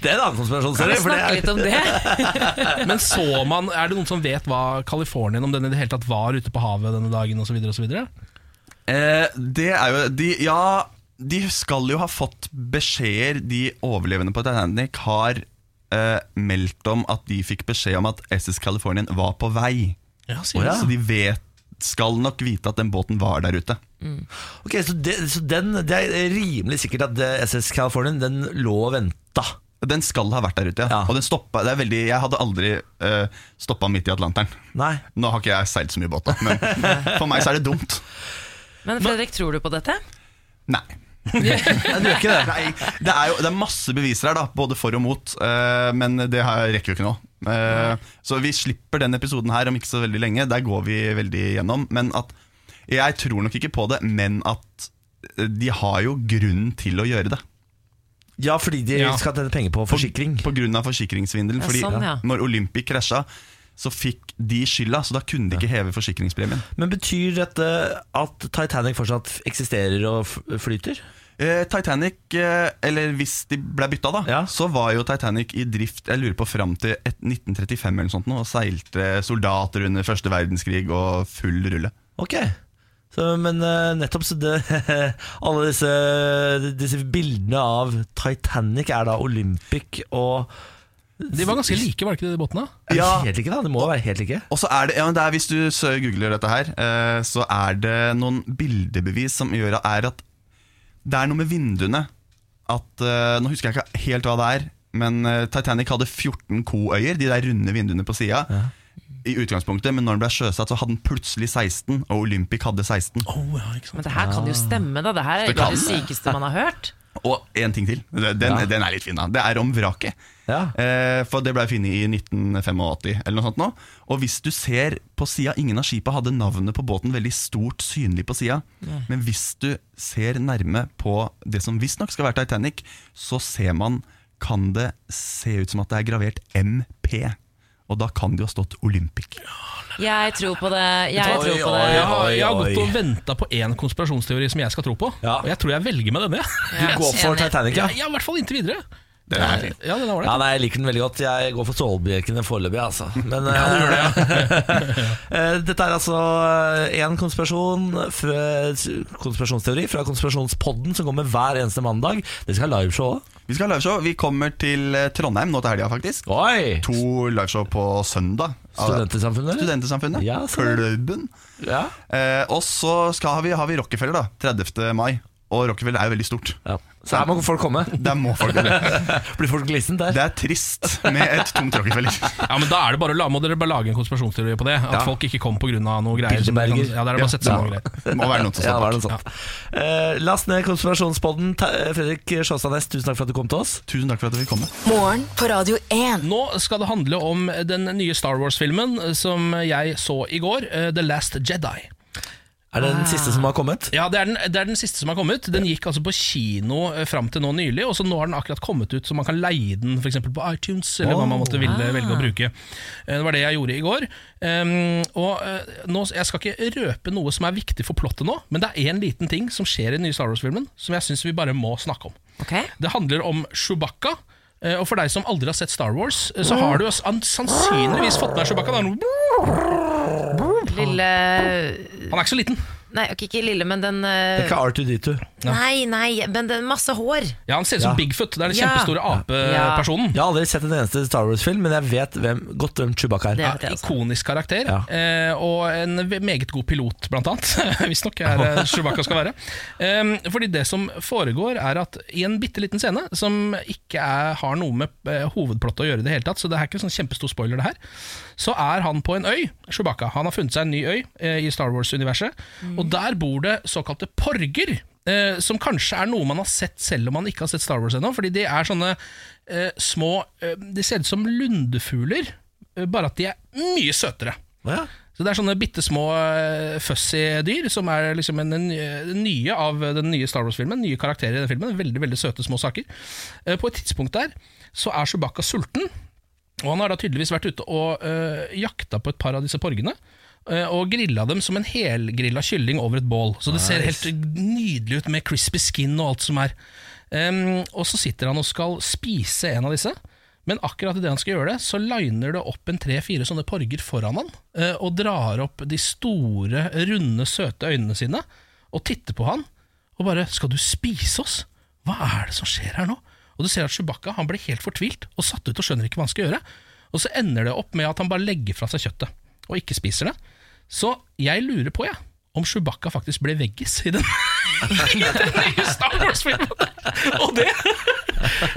Det er en annen Kan vi snakke er- litt om det? Men så man, er det noen som vet hva Californien om den i det hele tatt var ute på havet denne dagen osv.? Eh, det er jo de, Ja, de skal jo ha fått beskjeder De overlevende på Titanic har eh, meldt om at de fikk beskjed om at SS Californian var på vei. Ja, sier ja. Så de vet, skal nok vite at den båten var der ute. Ok, så, det, så den, det er rimelig sikkert at eh, SS Californien Den lå og venta. Den skal ha vært der ute, ja. Ja. Og den stoppa, det er veldig, Jeg hadde aldri uh, stoppa midt i Atlanteren. Nei. Nå har ikke jeg seilt så mye båt, da, men for meg så er det dumt. Men Fredrik, tror du på dette? Nei. Nei, du gjør ikke det. Nei, det er jo det er masse beviser her, da, både for og mot, eh, men det her rekker jo ikke nå. Eh, så vi slipper den episoden her om ikke så veldig lenge. Der går vi veldig gjennom. Men at Jeg tror nok ikke på det, men at eh, de har jo grunn til å gjøre det. Ja, fordi de Ja. skal tjene penger på forsikring. På grunn av forsikringssvindelen. Ja, fordi sånn, ja. når Olympic krasja, så fikk de skylda, så da kunne de ikke heve forsikringspremien. Men betyr dette at Titanic fortsatt eksisterer og flyter? Eh, Titanic, eh, eller hvis de ble bytta, da, Ja. så var jo Titanic i drift jeg lurer på fram til 1935 eller noe sånt, og seilte soldater under første verdenskrig og full rulle. Ok. Så, men eh, nettopp så det, Alle disse, disse bildene av Titanic er da Olympic og De var ganske like, var det ikke de båtene? Ja. helt like, da? Det må være helt like. Og så er det, ja, men det er, Hvis du googler dette her, eh, så er det noen bildebevis som gjør at, er at det er noe med vinduene. At, eh, nå husker jeg ikke helt hva det er, men eh, Titanic hadde 14 koøyer, de der runde vinduene på sida. I utgangspunktet, Men når den ble sjøsatt, så hadde den plutselig 16, og Olympic hadde 16. Men det her kan jo stemme, da. Det her er Det det det. sykeste man har hørt. Og én ting til. Den, Ja. den er litt fin, da. Det er om vraket. Ja. Eh, for det ble funnet i 1985 eller noe sånt nå. Og hvis du ser på sida Ingen av skipa hadde navnet på båten veldig stort synlig på sida. Men hvis du ser nærme på det som visstnok skal være Titanic, så ser man Kan det se ut som at det er gravert MP. Og da kan det jo ha stått Olympic. Jeg tror på det. Jeg Oi, tror på oi, det. Jeg har, oi, jeg har gått og venta på én konspirasjonsteori som jeg skal tro på. Ja. Og jeg tror jeg velger med denne. Du går for. Titanic, Ja, ja? ja, I hvert fall inntil videre. Den er fin. Ja, den er. Ja, nei, Jeg liker den veldig godt. Jeg går for stålbjørkene foreløpig, altså. Men eh, eh, dette er altså en konspirasjon fra, konspirasjonsteori fra Konspirasjonspodden som kommer hver eneste mandag. Det skal ha liveshow òg. Vi skal ha liveshow. Vi kommer til eh, Trondheim nå til helga, faktisk. Oi! To liveshow på søndag. Studentersamfunnet? Studentersamfunnet. Ja. Klubben. Ja. Eh, og så har vi, har vi Rockefeller, da. 30. mai. Og Rockefeller er jo veldig stort. ja. Så her må folk komme. Der må folk komme. Blir folk glissent der? Det er trist med et tomt Rockefeller. Ja, men da er det bare la, må dere bare lage en konspirasjonsteori på det. At Ja. folk ikke kom pga. noe greier. som- Bilderberger. Ja, det er bare å sette seg Ja. greier. Det må være noe til å stå bak. Eh, last ned konspirasjonspodden. Ta- Fredrik Sjåstadnes, tusen takk for at du kom til oss. Tusen takk for at du fikk komme. Morgen på Radio 1. Nå skal det handle om den nye Star Wars-filmen som jeg så i går, uh, The Last Jedi. Er det den siste som har kommet? Ja, det er, den, det er den siste som har kommet. Den gikk altså på kino eh, fram til nå nylig, og så nå har den akkurat kommet ut, så man kan leie den f.eks. på iTunes, eller hva man måtte ville, velge å bruke. Eh, Det var det jeg gjorde i går. Um, og eh, nå, Jeg skal ikke røpe noe som er viktig for plottet nå, men det er én liten ting som skjer i den nye Star Wars-filmen som jeg syns vi bare må snakke om. Okay. Det handler om Chewbacca. eh, Og for deg som aldri har sett Star Wars, så har du sannsynligvis fått med deg Chewbacca. Det Lille Han er ikke så liten. Nei, ok, ikke lille, men den Det eh, er ikke R2D2. Nei, nei, men den masse hår. Ja, Han ser ut som Ja. Bigfoot. Det er den Ja. kjempestore apepersonen. Jeg har aldri sett en eneste Star Wars-film, men jeg vet hvem, godt hvem Chewbacca er. Det Ja, vet jeg også. ikonisk karakter, Ja. eh, og en ve- meget god pilot, blant annet. Visstnok er eh, Chewbacca skal være. Um, fordi det som foregår, er at i en bitte liten scene, som ikke er, har noe med eh, hovedplottet å gjøre i det hele tatt, så det er ikke sånn kjempestor spoiler, det her, så er han på en øy, Chewbacca. Han har funnet seg en ny øy eh, i Star Wars-universet, og der bor det såkalte porger. Eh, som kanskje er noe man har sett selv om man ikke har sett Star Wars ennå. Fordi de er sånne eh, små eh, De ser ut som lundefugler, eh, bare at de er mye søtere. Ja. Så det er sånne bitte små uh, fussy dyr, som er liksom en, en, en nye av den nye Star Wars-filmen. Nye karakterer i den filmen. Veldig veldig søte små saker. Eh, på et tidspunkt der så er Chewbacca sulten, og han har da tydeligvis vært ute og øh, jakta på et par av disse porgene. øh, Og grilla dem som en helgrilla kylling over et bål. Så det ser helt nydelig ut med crispy skin og alt som er. Em, og så sitter han og skal spise en av disse. Men akkurat idet han skal gjøre det, så liner det opp en tre-fire sånne porger foran han, øh, og drar opp de store, runde, søte øynene sine, og titter på han, og bare 'Skal du spise oss? Hva er det som skjer her nå?' Og du ser at Chewbacca han blir helt fortvilt og satt ut og skjønner ikke hva han skal gjøre. Og så ender det opp med at han bare legger fra seg kjøttet, og ikke spiser det. Så jeg lurer på, jeg, om Chewbacca faktisk ble veggis i den, i den nye Star Wars-filmen. Og det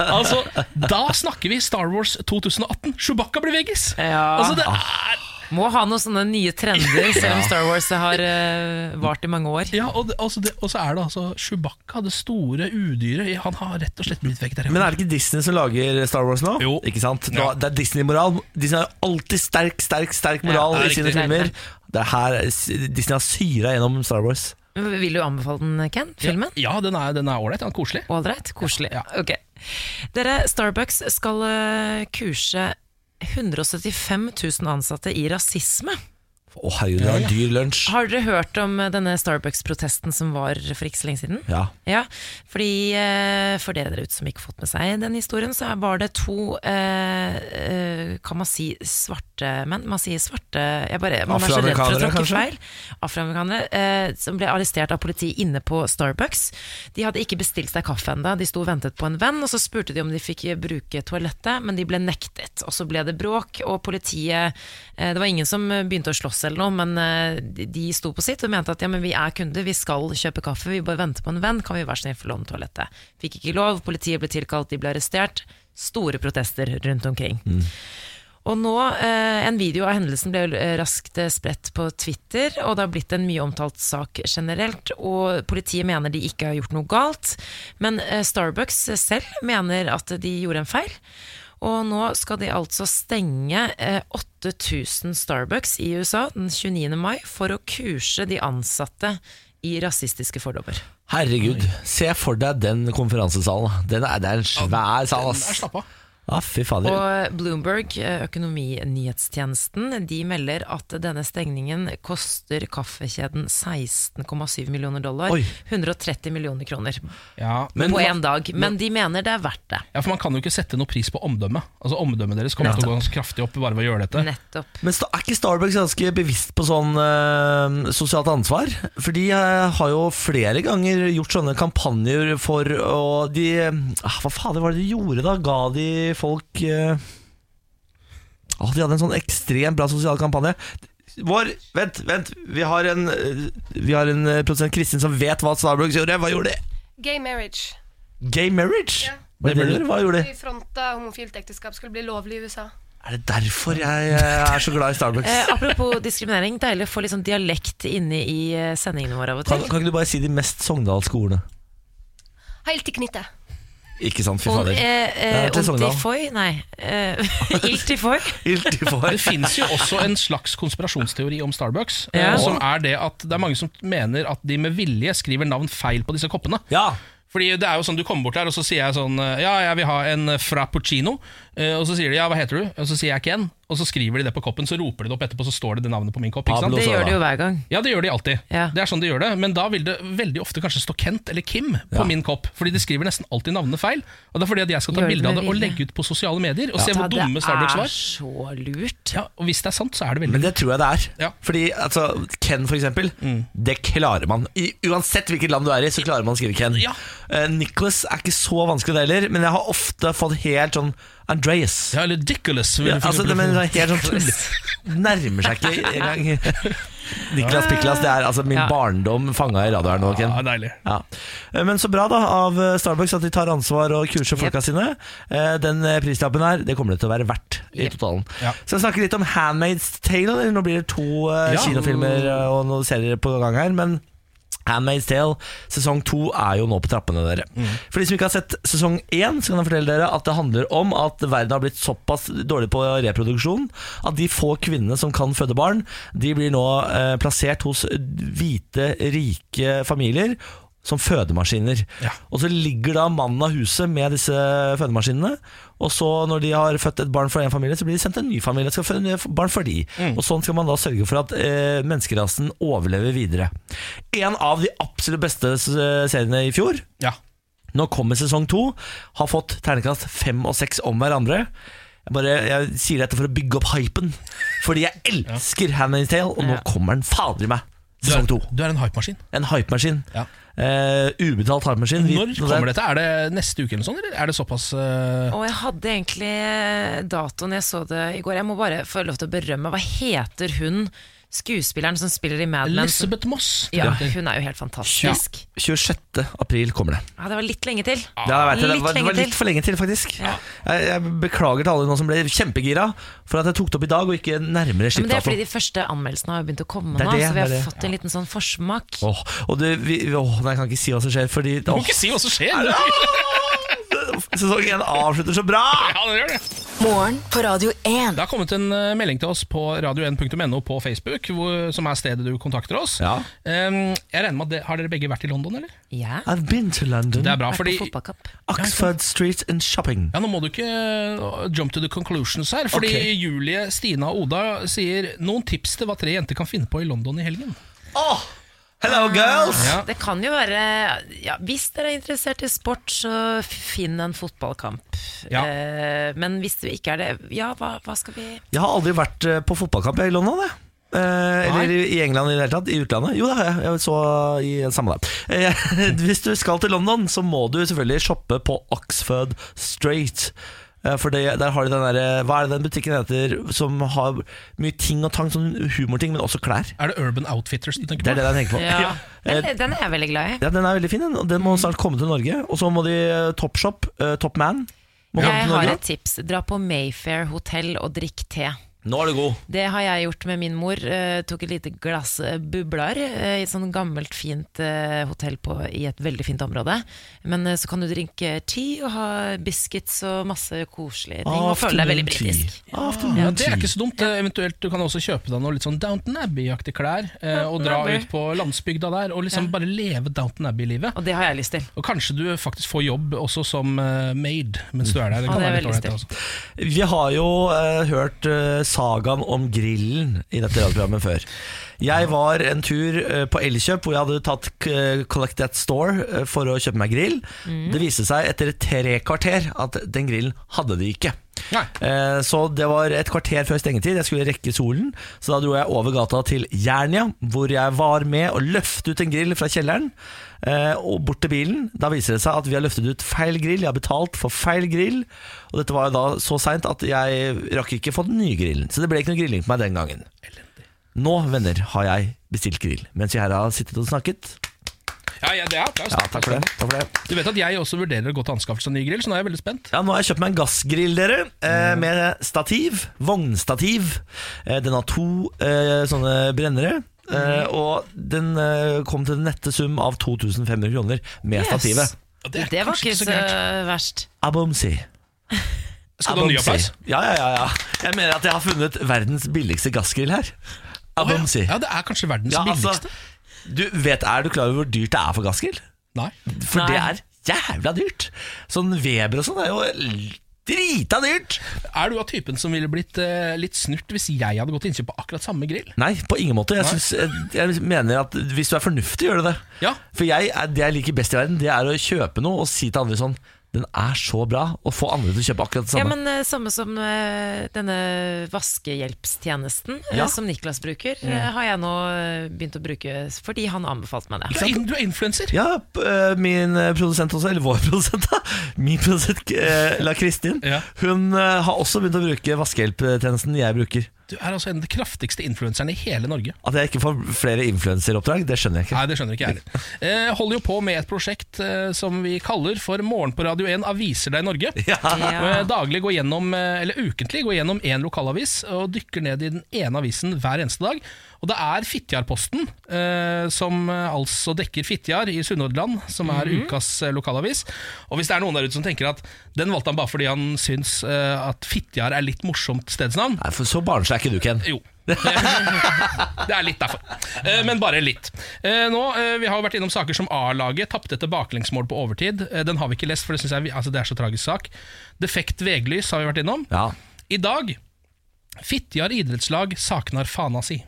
Altså, da snakker vi Star Wars 2018. Chewbacca blir veggis! Ja. Altså, det er Må ha noen sånne nye trender, selv om Star Wars har uh, vart i mange år. Ja, og, det, altså det, og så er det altså Chewbacca, det store udyret. Han har rett og slett blitt vegetarianer. Men er det ikke Disney som lager Star Wars nå? Jo. Ikke sant? Nå, Det er Disney-moral. Disney har alltid sterk, sterk sterk moral Ja, i sine filmer. Det er her Disney har syra gjennom Star Wars. Vil du anbefale den, Ken? Filmen? Ja, den er den er ålreit. Koselig. Ålreit? Koselig. Ja. Ok. Dere, Starbucks skal eh, kurse 175 000 ansatte i rasisme. Å herregud, det var en dyr lunsj. Har dere hørt om eh, denne Starbucks-protesten som var for ikke så lenge siden? Ja. Ja, fordi eh, For dere der ute som ikke fått med seg den historien, så var det to eh, eh, Kan man si svarte menn? Man sier svarte jeg bare, Man er så redd for å tråkke feil. Afroamerikanere eh, som ble arrestert av politiet inne på Starbucks. De hadde ikke bestilt seg kaffe ennå, de sto og ventet på en venn, og så spurte de om de fikk bruke toalettet, men de ble nektet. Og så ble det bråk, og politiet eh, Det var ingen som begynte å slåss eller noe, men eh, de- sto på sitt og mente at ja, men vi er kunder, vi skal kjøpe kaffe, vi bare venter på en venn, kan vi være snill få låne toalettet? Fikk ikke lov, politiet ble tilkalt, de ble arrestert. Store protester rundt omkring. Og nå, eh, En video av hendelsen ble eh, raskt spredt på Twitter, og det har blitt en mye omtalt sak generelt. og Politiet mener de ikke har gjort noe galt, men Starbucks selv mener at de gjorde en feil. Og nå skal de altså stenge eh, 8000 Starbucks i USA den 29. mai for å kurse de ansatte i rasistiske fordommer. Herregud, se for deg den konferansesalen. Den er, det er en svær sal, Den er ass. Ja, fy fader. Og Bloomberg, eh, økonominyhetstjenesten, de melder at denne stengningen koster kaffekjeden 16,7 millioner dollar. Oi. 130 millioner kroner Ja, Men på én dag. Men de mener det er verdt det. ja, for Man kan jo ikke sette noe pris på omdømmet. Altså Omdømmet deres kommer til å gå ganske kraftig opp bare ved å gjøre dette. Nettopp. Men er ikke Starbucks ganske bevisst på sånn øh, sosialt ansvar? For de eh, har jo flere ganger gjort sånne kampanjer for å de, ah, Hva fader var det de gjorde da? Ga de folk eh, De hadde en sånn ekstremt bra sosial kampanje. Vår, Vent, vent. Vi har en, eh, vi har en eh, produsent Kristin som vet hva Starbucks gjorde. Hva gjorde de? Gay marriage. Gay marriage? Ja. Hva, det hva gjorde de? De fronta homofilt ekteskap skulle bli lovlig i USA. Er det derfor jeg eh, er så glad i Starbucks? Eh, apropos diskriminering, deilig å få litt sånn dialekt inne i sendingene våre av og Kan, til. kan ikke du bare si de mest sogndalske ordene? Heilt i knittet. Ikke sant, fy fader. eh, Det eh. Ontifoi? Nei. Eh, Iltifoi? Det finnes jo også en slags konspirasjonsteori om Starbucks. Ja. eh, Som er det at det er mange som mener at de med vilje skriver navn feil på disse koppene. Ja, Fordi det er jo sånn Du kommer bort der og så sier jeg sånn eh, Ja, jeg vil ha en frappuccino. Eh, og så sier de ja, hva heter du? Og så sier jeg Ken. Og så skriver de det på koppen, så roper de det opp etterpå, så står det det navnet på min kopp. Ikke sant? Pablo Det gjør de jo hver gang. Ja, det gjør de alltid. Ja. Det er sånn de gjør det Men da vil det veldig ofte kanskje stå Kent eller Kim på Ja. min kopp. Fordi de skriver nesten alltid navnene feil. Og det er fordi at jeg skal ta bilde av det og legge ut på sosiale medier og se hvor dumme Starbucks var. Det er så lurt. Ja, Og hvis det er sant, så er det veldig lurt. Men det tror jeg det er. Ja. Fordi altså, Ken, for eksempel, det klarer man. I, uansett hvilket land du er i, så klarer man å skrive Ken. Ja. Eh, Nicholas er ikke så vanskelig, det heller, men jeg har ofte fått helt sånn Andreas. Ja, eller Dickolas. Ja, altså, det, men, helt sånn. Nærmer seg ikke engang. Niklas Piklas, det er altså min Ja. barndom fanga i radioen nå, Ja, deilig. Ja. Eh, Men så bra da av eh, Starbucks at de tar ansvar og kurser folka sine. Eh, Den prislappen her, det kommer det til å være verdt i totalen. Ja. Skal snakke litt om Handmaid's Tale? Nå blir det to Ja. kinofilmer og noen serier på gang her, men Handmaid's Tale sesong to er jo nå på trappene, dere. For de som ikke har sett sesong én, så kan jeg fortelle dere at det handler om at verden har blitt såpass dårlig på reproduksjon at de få kvinnene som kan føde barn, de blir nå eh, plassert hos hvite, rike familier som fødemaskiner. Ja. Og så ligger da mannen av huset med disse fødemaskinene. Og så når de har født et barn for en familie, så blir de sendt til en ny familie skal føde barn for de. Og sånn skal man da sørge for at eh, menneskerasen overlever videre. En av de absolutt beste seriene i fjor, Ja. nå kommer sesong to, har fått ternekast fem og seks om hverandre. Jeg, bare, jeg sier dette for å bygge opp hypen, fordi jeg elsker Handmaid's Tale, og nå kommer den fader i meg. Du er, Sesong to. du er en hypemaskin. En hypemaskin. Ja. Uh, ubetalt hypemaskin. Når kommer dette? Er det neste uke eller sånn, eller er det såpass uh... Og jeg hadde egentlig datoen jeg så det i går. Jeg må bare få lov til å berømme. Hva heter hun skuespilleren som spiller i Mad Men? Elisabeth Moss? Ja, hun er jo helt fantastisk. 26. april kommer det. Ja, det var litt lenge til. Ja, jeg vet det. det, Litt var, det var litt for lenge til, faktisk. Ja. Jeg, jeg beklager til alle nå som ble kjempegira for at jeg tok det opp i dag og ikke nærmere Ja, men det er fordi de første anmeldelsene har begynt å komme Det nå, så vi har det fått en liten sånn forsmak. Åh, og du, vi, åh, nei, jeg kan ikke si hva som skjer, fordi Du må ikke si hva som skjer! Sesong 1 avslutter så bra! Ja, det gjør det. Morgen på Radio 1. Det har kommet en eh, melding til oss på radio1.no på Facebook, hvor, som er stedet du kontakter oss. Ja. Um, jeg regner med at det, Har dere begge vært i London, eller? Ja, I've been to London. Det er bra, vært fordi på fotballkamp. Oxford Street and Shopping. ja, Nå må du ikke uh, jump to the conclusions her. Fordi Ok. Julie, Stina og Oda sier noen tips til hva tre jenter kan finne på i London i helgen. Åh, hello girls! Ja. Det kan jo være ja, Hvis dere er interessert i sport, så finn en fotballkamp. Ja. Eh, men hvis du ikke er det, ja, hva, hva skal vi Jeg har aldri vært eh, på fotballkamp i London, jeg. Eh, eller i England i det hele tatt. I utlandet. Jo, det har jeg. Jeg så i samme dag. Eh, hvis du skal til London, så må du selvfølgelig shoppe på Oxford Street. Eh, For det, der har de den der, Hva er det den butikken heter som har mye ting og tang, sånn humorting, men også klær? Er det Urban Outfitters du tenker Det er det jeg tenker på. ja. Eh, den, den er jeg veldig glad i. Ja, Den er veldig fin, den, og den må snart komme til Norge. Og så må de eh, Topshop, uh, Top Man må komme Jeg har et tips. Dra på Mayfair hotell og drikk te. Nå er du god. Det har jeg gjort med min mor. Uh, tok et lite glass bubler bublar eh, i et sånn gammelt, fint uh, hotell på, i et veldig fint område. Men eh, så kan du drikke tea og ha biscuits og masse koselige ting. Og føle deg veldig britisk. Ah, Ja, Det er ikke så dumt. Eh, Eventuelt du kan også kjøpe deg noe litt sånn Downton Abbey-aktige klær. Eh, og dra ut på landsbygda der og liksom bare leve Downton Abbey-livet. Og det har jeg lyst til. Og kanskje du faktisk får jobb også som eh, maid mens du er der. Det kan kan det være litt ålreit, det også. Vi har jo eh, hørt eh, sagaen om grillen i dette radioprogrammet før. Jeg var en tur eh, på Elkjøp hvor jeg hadde tatt eh, Collect That Store eh, for å kjøpe meg grill. Det viste seg etter tre kvarter at den grillen hadde de ikke. Eh, Så det var et kvarter før stengetid. Jeg skulle rekke solen. Så da dro jeg over gata til Jernia, hvor jeg var med å løfte ut en grill fra kjelleren. eh, Og bort til bilen. Da viser det seg at vi har løftet ut feil grill. Jeg har betalt for feil grill. Og dette var jo da så seint at jeg rakk ikke få den nye grillen. Så det ble ikke noe grilling på meg den gangen. Nå, venner, har jeg bestilt grill. Mens vi her har sittet og snakket. Ja, ja, det er applaus. Ja, takk for det. Takk for det. Du vet at jeg også vurderer å gå til anskaffelse av ny grill, så nå er jeg veldig spent. Ja, Nå har jeg kjøpt meg en gassgrill, dere. Eh, med stativ. Vognstativ. Eh, den har to eh, sånne brennere. Eh, og den kom til den nette sum av 2500 kroner med Yes. stativet. Det, Det, var ikke så så verst. Abomsi. Skal du ha ny applaus? Ja, ja, ja, ja. Jeg mener at jeg har funnet verdens billigste gassgrill her. Abomsi. Ja, det er kanskje verdens Ja, altså, billigste. Du vet, Er du klar over hvor dyrt det er for gassgrill? Nei. For Nei. det er jævla dyrt. Sånn Weber og sånn er jo drita dyrt! Er du av typen som ville blitt eh, litt snurt hvis jeg hadde gått til innkjøp på akkurat samme grill? Nei, på ingen måte. Jeg, synes, jeg, jeg mener at hvis du er fornuftig, gjør du det. Ja. For jeg, det jeg liker best i verden, det er å kjøpe noe og si til andre sånn Den er så bra, å få andre til å kjøpe akkurat det samme. Ja, men uh, Samme som uh, denne vaskehjelpstjenesten eh, Ja. som Niklas bruker, har jeg nå begynt å bruke fordi han anbefalte meg Du det. er, in- du er influenser. Ja, min produsent også, eller vår produsent, da. Min produsent, La Kristin, Ja. hun har også begynt å bruke vaskehjelptjenesten jeg bruker. Du er altså en av de kraftigste influenserne i hele Norge. At jeg ikke får flere influenseroppdrag, det skjønner jeg ikke. Nei, det skjønner ikke jeg heller. Eh, holder jo på med et prosjekt eh, som vi kaller for Morgen på Radio 1 aviser deg Norge. Ja. Ja. Daglig går gjennom, eh, eller ukentlig går gjennom én lokalavis og dykker ned i den ene avisen hver eneste dag. Og det er Fitjarposten, eh, som eh, altså dekker Fitjar i Sunnhordland, som er ukas eh, lokalavis. Og hvis det er noen der ute som tenker at den valgte han bare fordi han syns eh, at Fitjar er litt morsomt stedsnavn, Nei, for så barnslig er ikke du, Ken. jo. det er litt derfor. Eh, Men bare litt. Eh, Nå, Vi har jo vært innom saker som A-laget tapte etter baklengsmål på overtid. Den har vi ikke lest, for det, synes jeg, altså det er så tragisk sak. Defekt veglys har vi vært innom. Ja. I dag Fitjar idrettslag saknar fana si.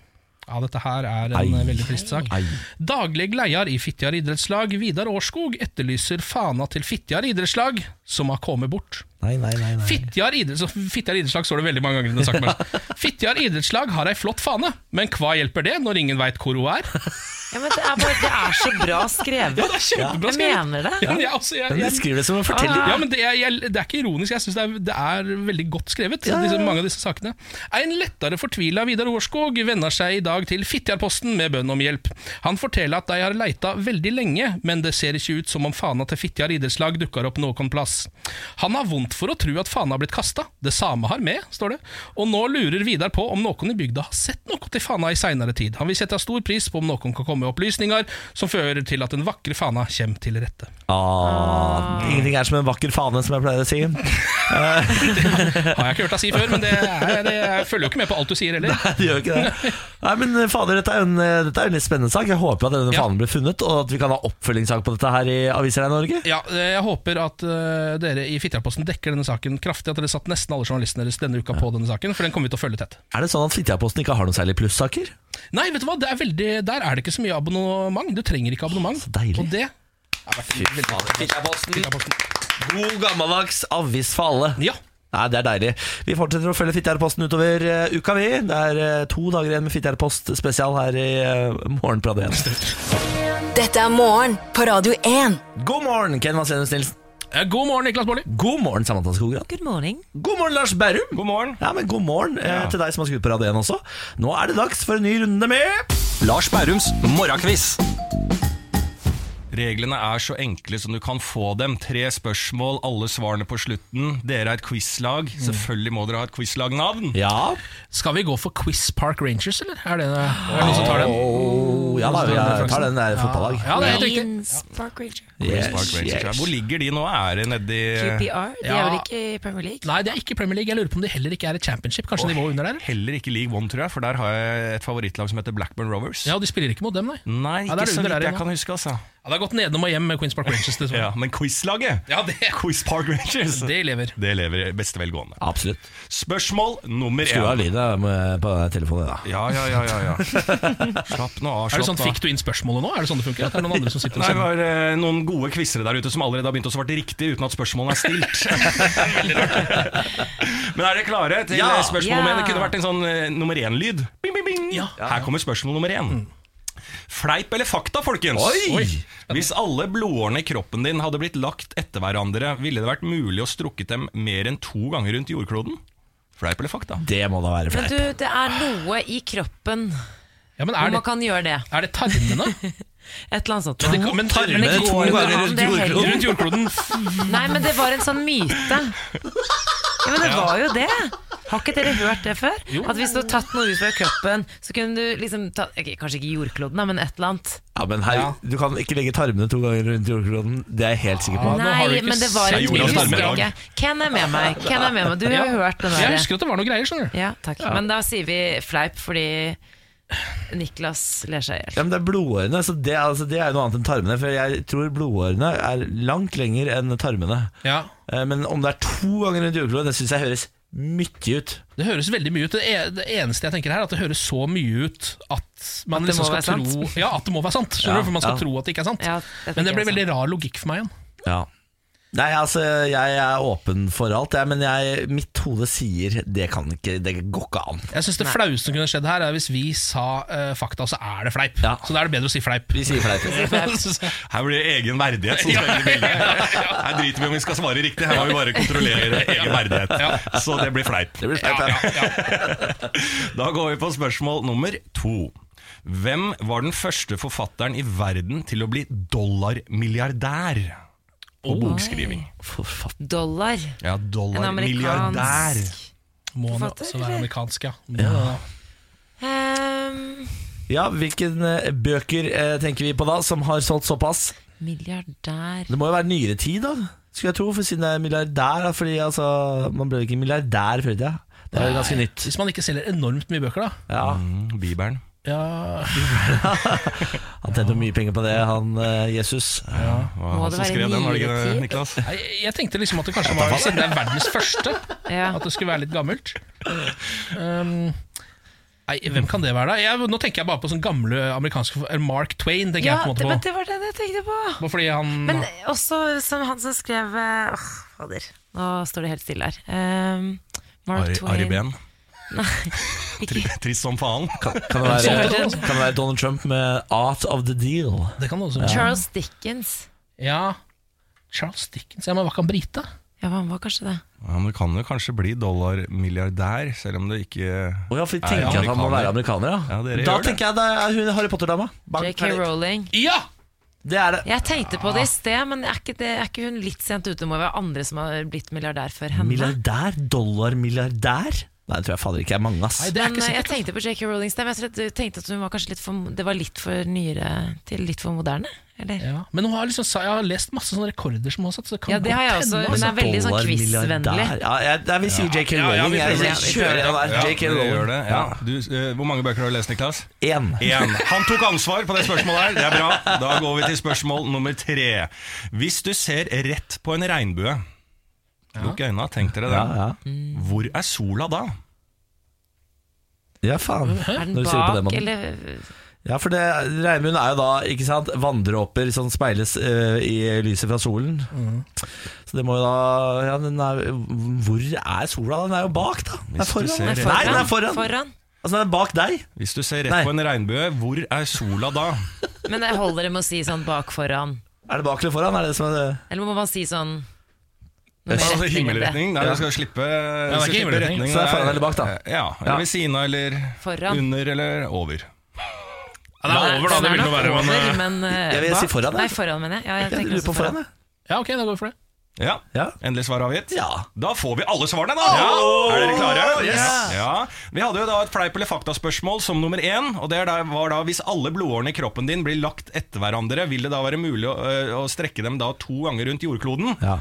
Ja, dette her er en Ei. veldig trist sak. Ei. Daglig leder i Fitjar idrettslag, Vidar Årskog, etterlyser fana til Fitjar idrettslag, som har kommet bort. Nei, nei, nei. nei. Fittjar, idretts, så Fitjar idrettslag står det veldig mange ganger Fittjar idrettslag har ei flott fane, men hva hjelper det når ingen veit hvor hun er? Ja, men det, er bare, det er så bra skrevet. Ja, det er kjempebra Jeg mener det. Ja, men jeg, altså, jeg, jeg, jeg skriver det som en forteller. ja, men det, er, jeg, det er ikke ironisk, jeg syns det, det er veldig godt skrevet. Disse, mange av disse sakene En lettere fortvila Vidar Årskog vender seg i dag til Fittjarposten med bønn om hjelp. Han forteller at de har leita veldig lenge, men det ser ikke ut som om fana til Fittjar idrettslag dukker opp noen plass. Han har vondt for å tro at fana har blitt kasta. Det samme har med, står det. Og nå lurer Vidar på om noen i bygda har sett noe til fana i seinere tid. Han vil sette stor pris på om noen kan komme med opplysninger som fører til at den vakre fana kommer til rette. Ah, ingenting er som en vakker fane, som jeg pleier å si. det Har jeg ikke hørt deg si før, men det er, det, jeg følger jo ikke med på alt du sier heller. Nei, det gjør ikke det. Nei, men eh, fader, dette er jo en, eh, dette er en litt spennende sak. Jeg håper at denne Ja. fanen blir funnet, og at vi kan ha oppfølgingssak på dette her i Aviser i Norge. Ja, Jeg håper at eh, dere i Fitjarposten dekker denne saken kraftig. At dere satt nesten alle journalistene deres denne uka på denne saken, for den kommer vi til å følge tett. Er det sånn at Fitjarposten ikke har noen særlig plussaker? Nei, vet du hva, det er veldig, der er det ikke så mye abonnement. Du trenger ikke abonnement. Så deilig. Og det har vært veldig Fitjarposten. God gammeldags avis for alle. Ja. Nei, Det er deilig. Vi fortsetter å følge Fitjarposten utover uh, uka, vi. Det er uh, to dager igjen med Fitjarpost spesial her i uh, Morgenpradio 1. Dette er morgen på Radio 1. God morgen, Ken Vasenus Nilsen. Eh, God morgen, Niklas Baarli. God morgen, Samantha Skogran. Good morning. God morgen, Lars Berrum. God morgen. Ja, men God morgen eh, til deg som har skrudd på Radio 1 også. Nå er det dags for en ny runde med Lars Bærums morgenkviss. Reglene er så enkle som du kan få dem. Tre spørsmål, alle svarene på slutten. Dere er et quizlag. Selvfølgelig må dere ha et quizlagnavn. Ja. Skal vi gå for Quiz Park Rangers, eller? Er det? Er det noen som tar den? Oh, ja da, vi tar den der fotballag. Ja, det er helt riktig. Queens Park Rangers. Yes, Park Rangers, yes. Hvor ligger de nå? Er det nedi QPR. De er vel ikke i Premier League? Nei, det er ikke Premier League. Jeg lurer på om de heller ikke er i championship. Kanskje nivået under der? Heller ikke League One, tror jeg, for der har jeg et favorittlag som heter Blackburn Rovers. Ja, og de spiller ikke mot dem, nei. Nei, Ja, ikke så under vidt jeg kan huske, altså. Ja, det har gått nedom og hjem med Queens Park Rangers. Det, Ja, men quizlaget, ja, det, Quiz Park Rangers, det lever. det lever beste velgående. Absolutt. Spørsmål nummer Skru av én. lyden på telefonen. da Ja, ja, ja, ja, ja. Slapp nå av. Er det sånn. Fikk du inn spørsmålet nå? Er det sånn det funker? At det er noen andre som sitter og Nei, det var eh, noen gode quizere der ute som allerede har begynt å svare riktig uten at spørsmålene er stilt. Men er dere klare Fleip eller fakta, folkens? Oi! Hvis alle blodårene i kroppen din hadde blitt lagt etter hverandre, ville det vært mulig å strukket dem mer enn to ganger rundt jordkloden? Fleip eller fakta? Det må da være fleip. Men du, det er noe i kroppen Ja, men hvor er det, man kan gjøre det. er det tarmene? Et eller annet sånt. Det, men tarmene Men det går jo ganger an, rundt det jordkloden? heller. Rundt jordkloden. Nei, men det var en sånn myte. Ja, men det var jo det. Har ikke dere hørt det før? At hvis du har tatt noe ut fra kroppen, så kunne du liksom ta, okay, Kanskje ikke jordkloden, men et eller annet. Ja, men her, Du kan ikke legge tarmene to ganger rundt jordkloden. Det er jeg helt sikker på. Ja, du Nei, men det var en i husker jeg ikke. Ken er med meg. Ken er med meg. Du har jo hørt den Jeg husker at det var noe greier, skjønner du. Ja, takk. Men da sier vi fleip, fordi Niklas ler seg i hjel. Ja, men det er blodårene, så det, altså, det er noe annet enn tarmene. For jeg tror blodårene er langt lenger enn tarmene. Ja. Eh, Men om det er to ganger rundt jordkloden, det syns jeg høres mye ut. Det høres veldig mye ut. Det, e- det eneste jeg tenker her er at det høres så mye ut at man At liksom skal være sant. tro Ja, at det må være sant. Skjønner Ja, du? For man skal ja. tro at det ikke er sant. Ja, det Men det blir veldig rar logikk for meg igjen. Ja. Nei, altså, jeg er åpen for alt, jeg, men jeg, mitt hode sier det kan ikke, det går ikke an. Jeg synes Det flaueste som kunne skjedd her, er hvis vi sa uh, fakta, så er det fleip. Ja. Så da er det bedre å si fleip. Vi sier fleip. Her blir det egen verdighet som spiller i bildet. Her driter vi om vi skal svare riktig, her må vi bare kontrollere egen verdighet. Så det blir fleip. Det blir fleip, ja. Da går vi på spørsmål nummer to. Hvem var den første forfatteren i verden til å bli dollarmilliardær på bokskriving? Dollar. Ja, En dollarmilliardær. amerikansk Må han Forfatter, også være eller? amerikansk, ja. Må det da. Ehm, Ja, hvilken eh, bøker eh, tenker vi på da, som har solgt såpass? Milliardær Det må jo være nyere tid, da, skulle jeg tro, for siden det er milliardær. da, Fordi altså, man ble jo ikke milliardær før i tida. Det er jo ganske nytt. Hvis man ikke selger enormt mye bøker, da. Ja, Mm, Bibelen. Ja, Han tjente mye penger på det, han eh, Jesus. Hva Må han det som være skrev den, var det ikke nyere det, tid? Niklas? jeg, jeg tenkte liksom at det kanskje var siden det er verdens første, Ja. at det skulle være litt gammelt. Um, nei, hvem kan det være, da? Jeg, nå tenker jeg bare på sånn gamle amerikanske eller Mark Twain. tenker Ja, jeg på en det, måte men på. det var den jeg tenkte på. Bare fordi han Men også som han som skrev eh, Åh, fader. Nå står det helt stille her. Ehm, Mark Ari, Twain. Ari Behn. Ikke. Tri- Trist som faen. Kan det være, kan det være Donald Trump med 'Art of the Deal'? Det kan det også være. Charles Dickens. Ja, Charles Dickens. Ja, men var ikke han brite? Ja, han var kanskje det. Ja, men det kan jo kanskje bli dollarmilliardær, selv om det ikke oh, ja, for jeg Er tenker at han må være amerikaner, ja. Ja, dere da gjør det. tenker jeg det er hun Harry Potter-dama. JK. Rowling. Ja! Det er det. Jeg tenkte på det i sted, men er ikke, det, er ikke hun litt sent ute? Det må være andre som har blitt milliardær før henne. Milliardær? Dollarmilliardær? Nei, det tror jeg fader ikke er mange, ass. Nei, er Men ikke jeg sikkert. tenkte på JK Rowling Stem. jeg tenkte at hun var kanskje litt for, det var litt for nyere til litt for moderne? Eller? Ja. Men hun har liksom, jeg har lest masse sånne rekorder som hun har satt. Så det kan Ja, det har jeg også. Hun er veldig sånn quiz-vennlig. Ja, jeg, jeg vil si JK ja, Rowling. Ja. Ja. Eh, hvor mange bøker har du lest, Niklas? Én. Én. Han tok ansvar på det spørsmålet her. Det er bra. Da går vi til spørsmål nummer tre. Hvis du ser rett på en regnbue Lukk øynene, tenk dere det. Ja, ja. Hvor er sola da? ja, faen. Er den Når du sier det på den bak, måten. eller Ja, for det, regnbuen er jo da ikke sant, vanndråper som speiles uh, i lyset fra solen. Så det må jo da ja, den er, Hvor er sola? Den er jo bak, da. Den er foran. ser Nei, den er foran. foran. Altså, den er bak deg. Hvis du ser rett Nei. på en regnbue, hvor er sola da? Men det holder det med å si sånn bak foran? Er det bak eller foran? Er det som er Eller må man si sånn noe mer Altså himmelretning? Nei, du skal slippe, ja, skal slippe retning. Så det er foran eller bak, da? Ja, eller Ja. ved siden av, eller Foran. under, eller over. Ja, det er over, da. Det vil nok være. Men, over, eh, men uh, Jeg vil si foran, jeg. Nei, foran, mener jeg. Ja, jeg Jeg lurer på foran, jeg. ja, ok, da går vi for det. Ja, Ja. Endelig svar avgitt? Ja. Da får vi alle svarene, da! Ja. Er dere klare? yes. Ja. Vi hadde jo da et fleip- eller fakta-spørsmål som nummer én. Og det var da hvis alle blodårene i kroppen din blir lagt etter hverandre, vil det da være mulig å, øh, å strekke dem da to ganger rundt jordkloden? Ja.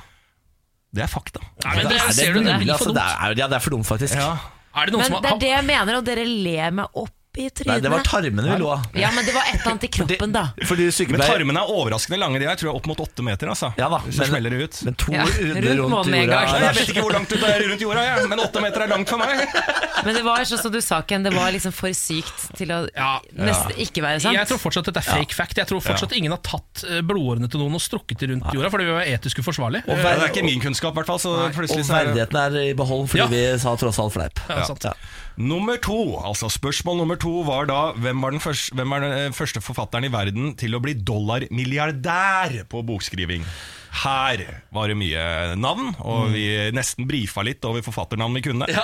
Det er fakta. Nei, men det, Er det ser det mulig, er altså? for Det dumt. er, ja, det er for dumt, faktisk. Er det noen Men som det er det jeg mener, og dere ler meg opp i trynet. Nei, det var tarmene vi lå av. Ja, men det var et eller annet i kroppen, da. Fordi Men sykepleier tarmene er overraskende lange. De er tror jeg opp mot åtte meter. Altså. Ja da, Så men, smeller det ut. Men to Ja, runder rundt rundt jorda. Nei, jeg vet ikke hvor langt ut det er rundt jorda, jeg, men åtte meter er langt for meg. Men det var sånn som du sa, Ken, det var liksom for sykt til å Ja. nesten ikke være sant. Jeg tror fortsatt at dette er fake fact. Jeg tror fortsatt ingen har tatt eh, blodårene til noen og strukket de rundt jorda, for det vil være etisk uforsvarlig. Og Eh, Ja, det er ikke min kunnskap, i hvert fall. Og er det verdigheten er i behold fordi Ja. vi sa tross alt fleip. Ja. Nummer to, altså spørsmål nummer to var da hvem var første, hvem var den eh, første forfatteren i verden til å bli dollarmilliardær på bokskriving? Her var det mye navn, og vi nesten brifa litt over forfatternavn vi kunne.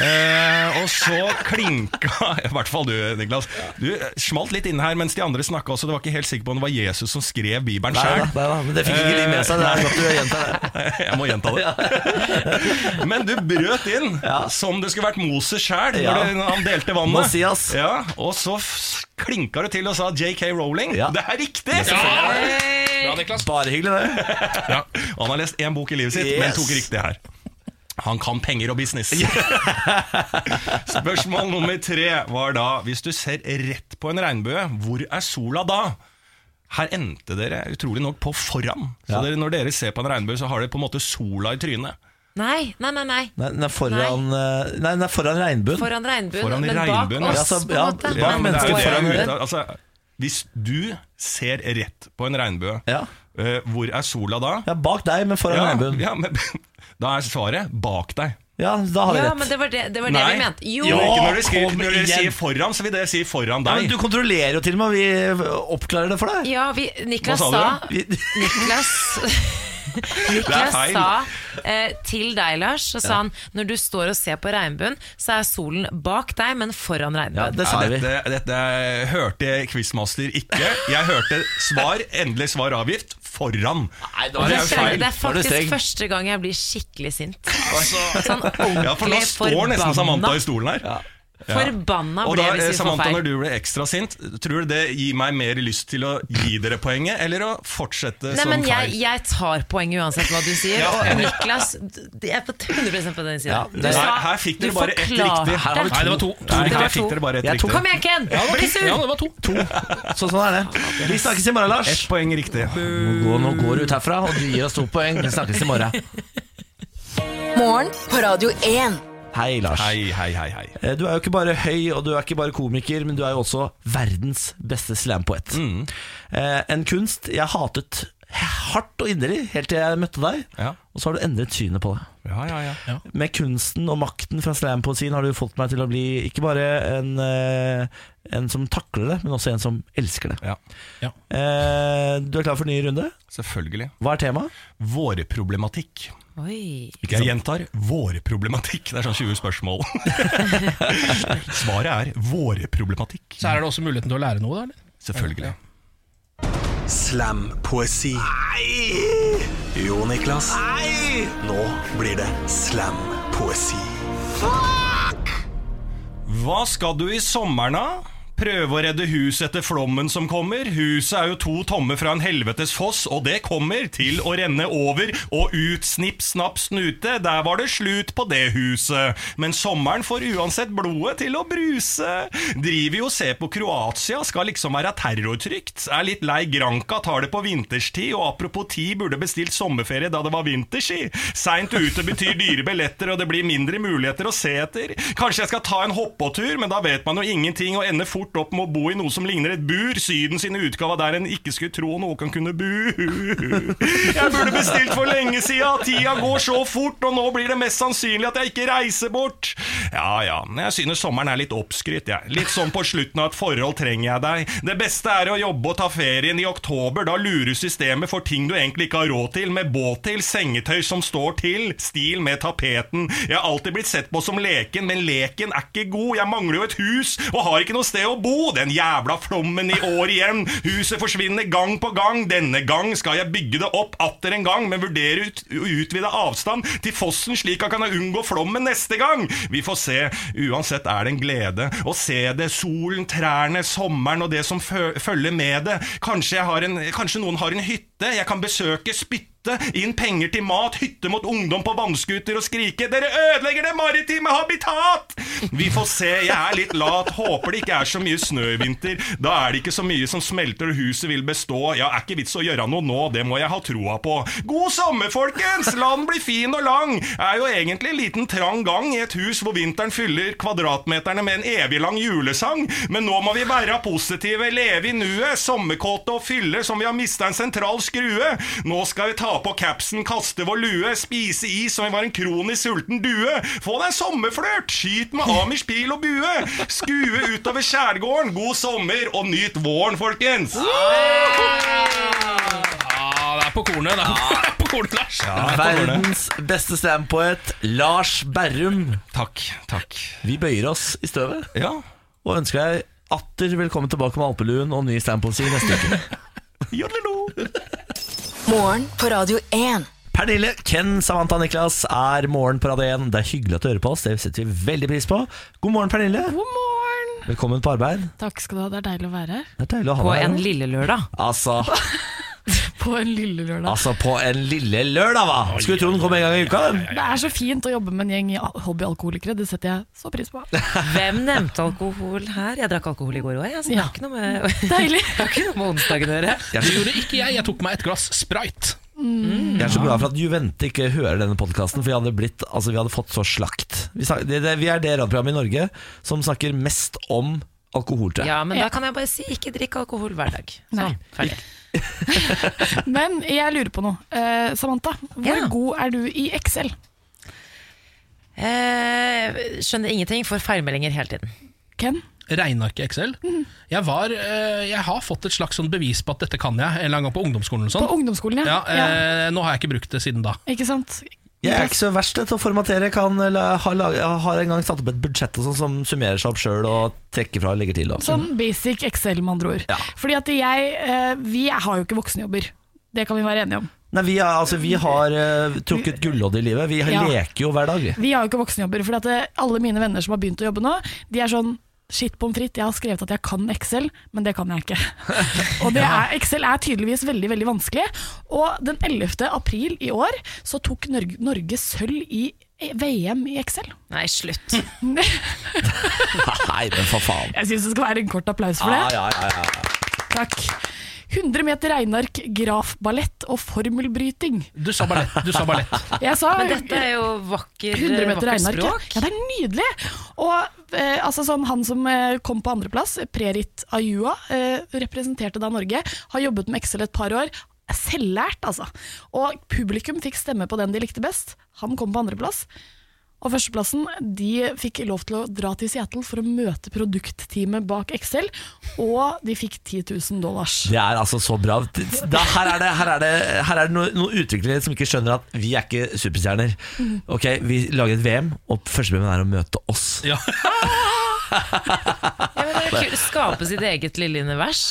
Eh, og så klinka I hvert fall du, Niklas. Du smalt litt inn her mens de andre snakka også. Du var ikke helt sikker på om det var Jesus som skrev Bibelen sjøl. men det fikk ikke de med seg. Det er godt du gjentar det. Jeg må gjenta det. Men du brøt inn som det skulle vært Moses sjæl Ja. når han delte vannet. Mosias. Ja, og så klinka du til og sa JK Rowling. Ja. Det er riktig! Bra, Niklas. Bare hyggelig, det. Og han har lest én bok i livet sitt, men tok riktig her. Han kan penger og business. Spørsmål nummer tre var da Hvis du ser rett på en regnbue, hvor er sola da? Her endte dere utrolig nok på foran. Så Ja. dere, når dere ser på en regnbue, så har dere på en måte sola i trynet. Nei, nei, nei. nei. Nei, den er foran, eh, nei, er foran regnbuen. Foran regnbuen, Foran men regnbuen, bak ja. oss, Ja, på en måte. Ja, men det er jo foran. Altså, hvis du ser rett på en regnbue, Ja. uh, hvor er sola da? ja, bak deg, men foran Ja, regnbuen. ja, men, da er svaret bak deg. Ja, da har vi Ja, rett. men det var det, det, var det vi mente. Jo, Jo, ikke når dere, skriver, når dere sier foran, så vil det si foran Ja, men du kontrollerer jo til og med, vi oppklarer det for deg. ja vi, Niklas Hva sa sa Vi, Niklas Niklas feil. sa eh, til deg, Lars, så sa han når du står og ser på regnbuen, så er solen bak deg, men foran ja, regnbuen. det Ja, ser vi. dette, dette hørte Quizmaster ikke. Jeg hørte svar, endelig svar avgift, foran. Nei, da er det, det er, feil. det er faktisk første gang jeg blir skikkelig sint. Sånn Ja, for nå står nesten Samantha i stolen her. Ja. Forbanna ble da, jeg hvis vi får Samantha, feil. når du ble ekstra sint, tror du det gir meg mer lyst til å gi dere poenget, eller å fortsette Nei, som men jeg, feil? jeg tar poenget uansett hva du sier. Ja. Og Niklas, jeg er på 100 på den siden. Ja, det- sa- her fikk dere bare ett riktig. Her har vi Nei, det var to. to Nei, her fikk dere bare ett riktig. Kom igjen, Ken! Bli sur! Ja, det var to. Så sånn er det. Vi snakkes i morgen, Lars. Ett poeng riktig. Gå, nå går du ut herfra, og du gir oss to poeng. Vi snakkes i morgen. Morgen på Radio 1. Hei, Lars. Hei, hei, hei, hei. Eh, Du er jo ikke bare høy, og du er ikke bare komiker, men du er jo også verdens beste slampoet. Mm. Eh, en kunst jeg hatet hardt og inderlig helt til jeg møtte deg, Ja. og så har du endret synet på det. Ja, ja, ja. Med kunsten og makten fra slampoesien har du fått meg til å bli ikke bare en, eh, en som takler det, men også en som elsker det. Ja. Eh, du er klar for en ny runde? Selvfølgelig. Hva er temaet? Vårproblematikk. Oi. Jeg gjentar vårproblematikk. Det er sånn 20 spørsmål. Svaret er vårproblematikk. Så her er det også muligheten til å lære noe, da? eller? Selvfølgelig. Slam-poesi. Jo, Niklas. Nei! Nå blir det slam-poesi. Hva skal du i sommeren, da? Prøve å redde huset etter flommen som kommer. Huset er jo to tommer fra en helvetes foss, og det kommer til å renne over og ut, snipp, snapp, snute. Der var det slutt på det huset. Men sommeren får uansett blodet til å bruse. Driver jo og ser på Kroatia, skal liksom være terrortrygt. Er litt lei Granca, tar det på vinterstid, og apropos tid, burde bestilt sommerferie da det var vinterski. Seint ute betyr dyre billetter, og det blir mindre muligheter å se etter. Kanskje jeg skal ta en hoppåtur, men da vet man jo ingenting og ender fort opp med å bo i noe som ligner et bur. Syden sine utgaver der en ikke skulle tro noe kan kunne bu. Jeg burde bestilt for lenge siden. Tida går så fort, og nå blir det mest sannsynlig at jeg ikke reiser bort. Ja ja, jeg synes sommeren er litt oppskrytt, jeg. Litt sånn på slutten av et forhold trenger jeg deg. Det beste er å jobbe og ta ferien i oktober. Da lurer systemet for ting du egentlig ikke har råd til, med båt til, sengetøy som står til, stil med tapeten. Jeg har alltid blitt sett på som leken, men leken er ikke god. Jeg mangler jo et hus, og har ikke noe sted å bo. Den jævla flommen i år igjen. Huset forsvinner gang på gang. Denne gang skal jeg bygge det opp atter en gang, men vurdere ut, utvide avstand til fossen slik jeg kan unngå flommen neste gang. Vi får se. Uansett er det en glede å se det. Solen, trærne, sommeren og det som følger med det. Kanskje, en, kanskje noen har en hytte jeg kan besøke, spytte inn penger til mat, hytte mot ungdom på vannskuter og skrike 'Dere ødelegger det maritime habitat!' Vi får se. Jeg er litt lat. Håper det ikke er så mye snø i vinter. Da er det ikke så mye som smelter, og huset vil bestå. Ja, er ikke vits å gjøre noe nå, det må jeg ha troa på. God sommer, folkens! La den bli fin og lang. Er jo egentlig en liten trang gang i et hus hvor vinteren fyller kvadratmeterne med en evig lang julesang. Men nå må vi være positive, leve i nuet, sommerkåte og fylle som vi har mista en sentral skrue. Nå skal vi ta på capsen, kaste vår lue, spise is som vi var en kronisk sulten due. Få deg en sommerflørt, skyt med Amish pil og bue. Skue utover skjærgården, god sommer og nyt våren, folkens! Ja, det er på kornet. Det er på, det er på kornet, Lars. Verdens beste standpoet, Lars Berrum. Takk, takk. Vi bøyer oss i støvet Ja. og ønsker deg atter velkommen tilbake med alpeluen og ny slampoesi neste uke. Morgen på Radio 1. Pernille, Ken, Samantha Niklas er morgen på Radio 1. Det er hyggelig at du hører på oss. Det setter vi veldig pris på. God morgen, Pernille. God morgen! Velkommen på arbeid. Takk skal du ha, det er deilig å være her. Det er deilig å ha På deg her. en da. lille lørdag. Altså, på en lille lørdag. Altså, på en lille lørdag, hva? Skulle tro den kom en gang i uka. den. Det er så fint å jobbe med en gjeng hobbyalkoholikere. Det setter jeg så pris på. Hvem nevnte alkohol her? Jeg drakk alkohol i går òg, jeg. Så det Ja. har ikke noe med, Deilig. det har ikke noe med onsdagen å gjøre. Det gjorde ikke jeg. Jeg tok meg et glass Sprite. Jeg er så glad for at Juvente ikke hører denne podkasten, for vi hadde, blitt, altså, vi hadde fått så slakt. Vi, snakker, det, det, vi er det radioprogrammet i Norge som snakker mest om alkohol, til. Ja, men da kan jeg bare si ikke drikk alkohol hver dag. Sånn, ferdig. Men jeg lurer på noe. Eh, Samantha, hvor Ja. god er du i Excel? Eh, skjønner ingenting, får feilmeldinger hele tiden. Ken? regnearket Excel. Jeg, var, eh, jeg har fått et slags sånn bevis på at dette kan jeg, en eller annen gang på ungdomsskolen. eller På Sånn. ungdomsskolen, Ja, ja. eh, Nå har jeg ikke brukt det siden da. Ikke sant? Jeg er ikke så verst til å formatere. Kan, eller, har, har en gang satt opp et budsjett sånn som summerer seg opp sjøl og trekker fra og legger til. Og. Sånn basic Excel, med andre ord. Ja. Fordi at jeg eh, Vi har jo ikke voksenjobber. Det kan vi være enige om. Nei, vi, er, altså, vi har uh, trukket gullodd i livet. Vi Ja. leker jo hver dag. vi. Har jo ikke voksenjobber. Eh, alle mine venner som har begynt å jobbe nå, de er sånn Shit pommes frites, jeg har skrevet at jeg kan Excel, men det kan jeg ikke. Og det er, Excel er tydeligvis veldig veldig vanskelig. Og den 11. april i år så tok Norge, Norge sølv i VM i Excel. Nei, slutt. Nei, men for faen. Jeg syns det skal være en kort applaus for Ja, det. ja, ja, ja. Takk. 100 meter regneark, grafballett og formelbryting. Du sa ballett. Du sa ballett. Jeg sa Men dette er jo vakker, 100 meter vakkert regneark. Språk. ja, det er nydelig! Og eh, altså sånn, han som eh, kom på andreplass, Prerit Ayua, eh, representerte da Norge, har jobbet med Excel et par år. Selvlært, altså. Og publikum fikk stemme på den de likte best. Han kom på andreplass. Og førsteplassen de fikk lov til å dra til Seattle for å møte produktteamet bak Excel, og de fikk 10 000 dollars. Det er altså så bra. Da, her er det, her er det, her er det noen, noen utviklere som ikke skjønner at vi er ikke superstjerner. Ok, Vi lager et VM, og førstepremien er å møte oss. Ja. Ja, men det er kult. Skape sitt eget lille univers.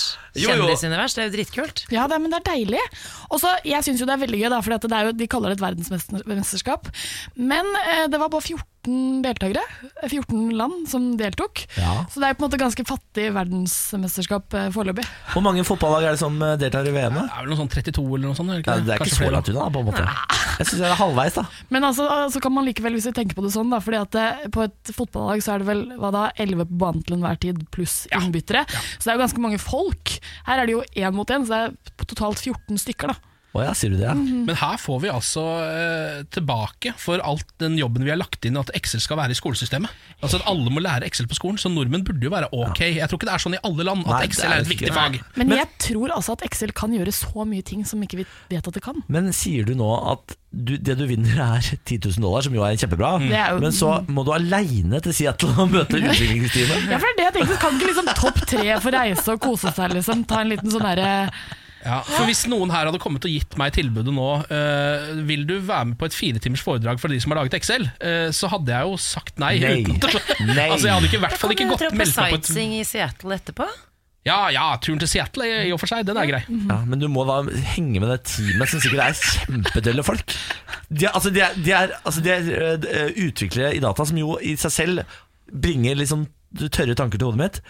Kjendisunivers. Det er jo dritkult. Ja, det, men det er deilig. Og så, Jeg syns jo det er veldig gøy, da, for det er jo, de kaller det et verdensmesterskap. Men eh, det var bare 14 deltakere, eh, 14 land som deltok. Ja. Så det er på en måte ganske fattig verdensmesterskap eh, foreløpig. Hvor mange fotballag er det som eh, deltar i VM? Det er vel noe sånn 32 eller noe sånt? Ikke? Ja, det er ikke Kanskje så flere. langt unna, på en måte. Jeg syns det er halvveis, da. Men altså, så kan man likevel, hvis vi tenker på det sånn, da, fordi at det, på et fotballag så er det vel hva da, 11 på banen til enhver tid, pluss innbyttere. Så det er jo ganske mange folk. Her er det jo én mot én, så det er totalt 14 stykker. da. Å ja, sier du det? ja? Men her får vi altså eh, tilbake for alt den jobben vi har lagt inn i at Excel skal være i skolesystemet. Altså at Alle må lære Excel på skolen, så nordmenn burde jo være ok. Jeg tror ikke det er sånn i alle land at Nei, Excel er er et viktig fag. Men, jeg tror altså at Excel kan gjøre så mye ting som ikke vi vet at det kan. Men sier du nå at du, det du vinner er 10 000 dollar, som jo er kjempebra, mm. er jo- men så må du aleine til Seattle og møte utviklingsteamet? Ja, for det er det jeg tenkte, Kan ikke liksom topp tre få reise og kose seg, liksom? Ta en liten sånn derre Ja, for Hvis noen her hadde kommet og gitt meg tilbudet nå eh, Vil du være med på et fire timers foredrag for de som har laget Excel, eh, så hadde jeg jo sagt nei. Nei. uten at- Nei. Altså Jeg hadde ikke, i hvert fall ikke gått meldt meg på et sightseeing i Seattle etterpå? Ja, ja, turen til Seattle i og for seg, den er grei. Ja, men du må da henge med det teamet som sikkert er kjempedølle folk. De er, altså, de er, de er, altså, de er øh, utviklere i data som jo i seg selv bringer liksom tørre tanker til hodet mitt.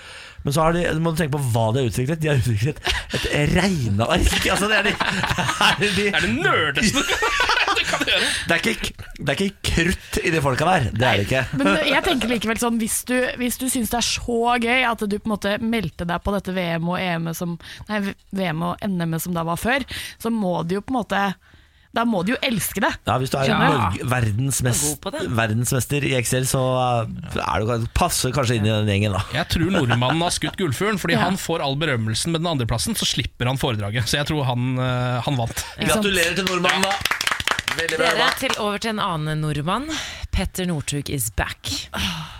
Men så har de, må du tenke på hva de har utviklet. De har utviklet et regneark. Altså, det er de, er de, Det er det nerdeste du kan gjøre. det, er ikke, det er ikke krutt i de folka der. Det er det ikke. Men jeg tenker likevel sånn Hvis du, hvis du syns det er så gøy at du på en måte meldte deg på dette VM og EM som Nei, VM og NM som da var før, så må du jo på en måte Da må du jo elske det. Ja, Hvis du er? Norge, verdensmest, verdensmester i Excel, så er du, passer kanskje inn i den gjengen. da Jeg tror nordmannen har skutt gullfuglen, fordi Ja. han får all berømmelsen med den andreplassen, så slipper han foredraget. Så jeg tror han, eh, han vant. Gratulerer til nordmannen, da! Veldig bra. Dere, til over til en annen nordmann. Petter Northug is back.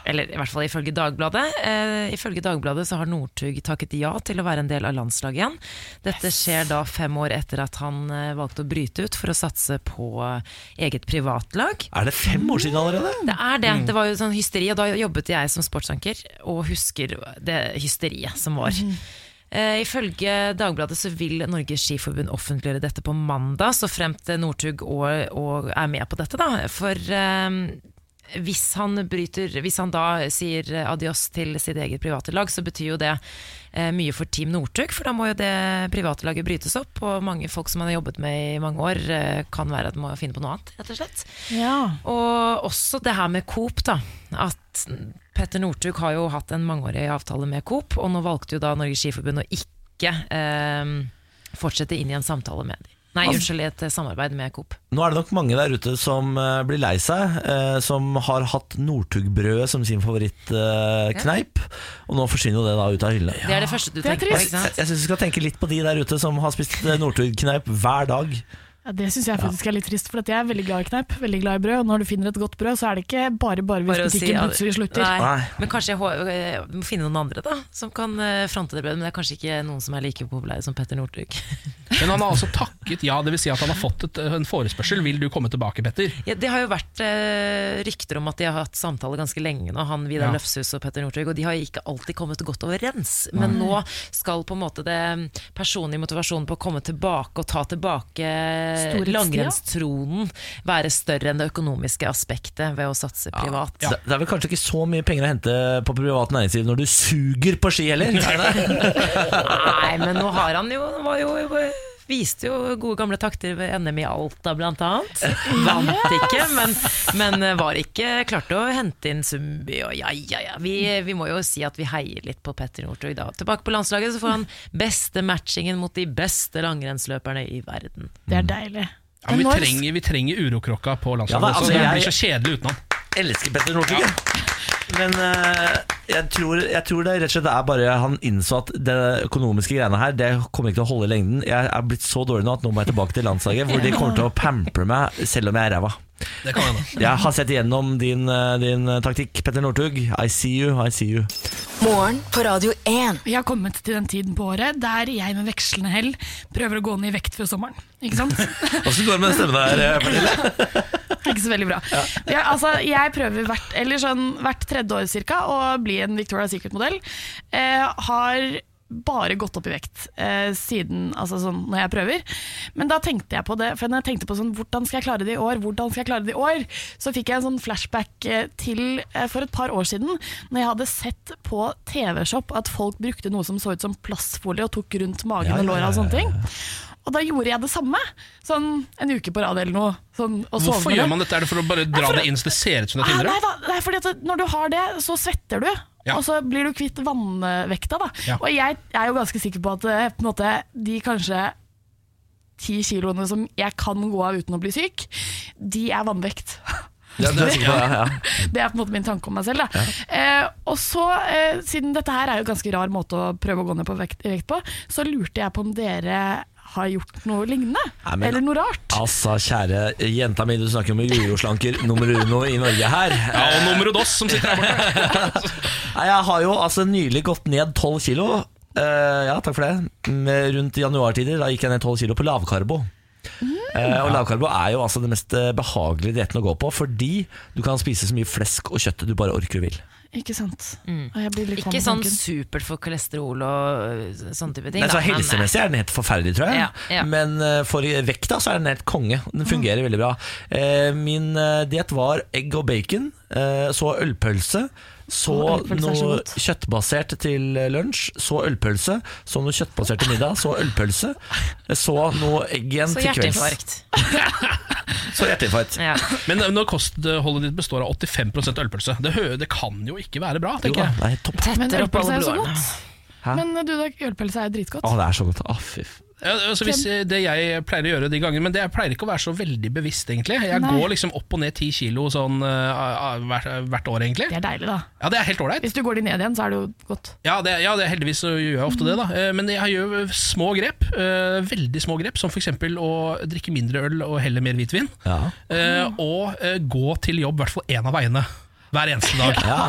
Eller i hvert fall ifølge Dagbladet. Eh, ifølge Dagbladet så har Northug takket ja til å være en del av landslaget igjen. Dette skjer da fem år etter at han eh, valgte å bryte ut for å satse på eh, eget privatlag. Er det fem år siden allerede? Det er det. Det var jo sånn hysteri, og da jobbet jeg som sportsanker og husker det hysteriet som var. Eh, ifølge Dagbladet så vil Norges Skiforbund offentliggjøre dette på mandag, så fremt Northug og, og er med på dette. da For eh, hvis han bryter Hvis han da sier adios til sitt eget private lag, så betyr jo det eh, mye for Team Northug, for da må jo det private laget brytes opp. Og mange folk som han har jobbet med i mange år, eh, kan være at de må finne på noe annet, rett og slett. Ja. Og også det her med Coop, da. At Petter Northug har jo hatt en mangeårig avtale med Coop, og nå valgte jo da Norges Skiforbund å ikke eh, fortsette inn i en samtale med dem. Nei, Altså- unnskyld, et samarbeid med Coop. Nå er det nok mange der ute som eh, blir lei seg, eh, som har hatt Northug-brødet som sin favorittkneip, og nå forsvinner jo det da ut av hyllene. Det er det første du Det er tenker på, trist. ikke Jeg, sant? jeg syns vi skal tenke litt på de der ute som har spist eh, Northug-kneip hver dag. Ja, det syns jeg faktisk er litt trist, for at jeg er veldig glad i kneip, veldig glad i brød. Og når du finner et godt brød, så er det ikke bare bare hvis Bare butikken si plutselig slutter. Nei. Nei. Men kanskje jeg eh, må finne noen andre da som kan eh, fronte det brødet. Men det er kanskje ikke noen som er like populære som Petter Northug. Men han har altså takket ja, dvs. Si at han har fått et, en forespørsel. Vil du komme tilbake, Petter? Ja, det har jo vært eh, rykter om at de har hatt samtale ganske lenge nå, han Vidar Ja. Løfshus og Petter Northug, og de har ikke alltid kommet godt overens. Men nå skal på en måte det personlige motivasjonen på å komme tilbake og ta tilbake Storhetstida. langrennstronen være større enn det økonomiske aspektet ved å satse privat. Det, det er vel kanskje ikke så mye penger å hente på privat næringsliv når du suger på ski heller? Er? Nei, men nå har han jo, var jo Viste jo gode gamle takter ved NM i Alta, blant annet. Vant ikke, men, men var ikke klarte å hente inn Sumby. Og ja, ja, ja. Vi, vi må jo si at vi heier litt på Petter Northug da. Tilbake på landslaget så får han beste matchingen mot de beste langrennsløperne i verden. Det er deilig. Ja, men vi, trenger, vi trenger urokrokka på Ja, landslaget. da, altså, det blir så kjedelig uten han. elsker Petter Northug. jeg. Men eh, jeg, tror, jeg tror det rett og slett er bare han innså at det økonomiske greiene her Det kommer ikke til å holde i lengden. Jeg er blitt så dårlig nå at nå må jeg tilbake til landslaget, hvor de kommer til å pample meg selv om jeg er ræva. Det kan hende. Jeg har sett igjennom din, eh, din taktikk, Petter Northug. I see you, I see you. Morgen på Radio 1. Vi har kommet til den tiden på året der jeg med vekslende hell prøver å gå ned i vekt før sommeren. Ikke sant? Åssen går det med den stemmen der, eh, Pernille? Ikke så veldig bra. Ja, altså, jeg prøver hvert, eller sånn, hvert tredje år cirka, å bli en Victoria's Secret-modell. Eh, har bare gått opp i vekt eh, siden altså sånn, når jeg prøver. Men da tenkte jeg på det, for når jeg tenkte på sånn, hvordan skal jeg klare det i år, hvordan skal jeg klare det i år, så fikk jeg en sånn flashback eh, til eh, for et par år siden, når jeg hadde sett på TV-shop at folk brukte noe som så ut som plastfolie og tok rundt magen Ja, og låra og sånne ting. Og da gjorde jeg det samme, sånn en uke på rad eller noe. Sånn, og Hvorfor gjør man dette? Er det for å bare dra det inn så det ser ut som det er Ah, tynnere? nei da, det er fordi at når du har det, så svetter du. Ja. Og så blir du kvitt vannvekta. Da. Ja. Og jeg er jo ganske sikker på at eh, på en måte, de kanskje ti kiloene som jeg kan gå av uten å bli syk, de er vannvekt. Ja, det er ja, ja. Det er på en måte min tanke om meg selv. Da. Eh, og så, eh, Siden dette her er jo ganske rar måte å prøve å gå ned på vekt, vekt på, så lurte jeg på om dere har gjort noe lignende? Nei, men- eller noe rart? Altså, kjære jenta mi, du snakker om jojo-slanker nummer uno i Norge her. Ja, og nummer dos som sitter her borte. Nei, Jeg har jo altså nylig gått ned 12 kilo. Uh, ja, takk for det. Med- Rundt januartider da gikk jeg ned 12 kilo på lavkarbo. Eh, og Lavkarbo er jo altså det mest eh, behagelige dietten å gå på, fordi du kan spise så mye flesk og kjøtt du bare orker og vil. Ikke sant? Og jeg blir litt Ikke sånn supert for kolesterol og øh, sånne type ting. Nei, så da, Helsemessig er den helt forferdelig, tror jeg. Ja, ja. Men eh, for vekta så er den helt konge. Den fungerer veldig bra. Eh, min uh, diett var egg og bacon, eh, så ølpølse. Så så noe kjøttbasert til lunsj, så ølpølse. Så noe kjøttbasert til middag, så ølpølse. Så noe egg igjen Så til kvelds. hjerteinfarkt. Så hjerteinfarkt. Ja. Men når kostholdet ditt består av 85% ølpølse, det, det kan jo ikke være bra, Jo tenker da, jeg. det topp. Men ølpølse er jo så godt. Hæ? Men du, da, ølpølse er jo dritgodt. Å, det er så godt. Å, fy Ja, altså hvis eh, Det jeg pleier å gjøre de gangene, men det jeg pleier ikke å være så veldig bevisst, egentlig. Jeg Nei. går liksom opp og ned 10 kilo sånn uh, hvert, hvert år, egentlig. Det er deilig, da. Ja, det er helt ålreit. Hvis du går de ned igjen, så er det jo godt. Ja, det, ja det, heldigvis så gjør jeg ofte det, da. Eh, Men jeg gjør små grep. Uh, Veldig små grep, som f.eks. å drikke mindre øl og heller mer hvitvin. Ja. Eh, Og gå til jobb i hvert fall én av veiene. Hver eneste dag. ja.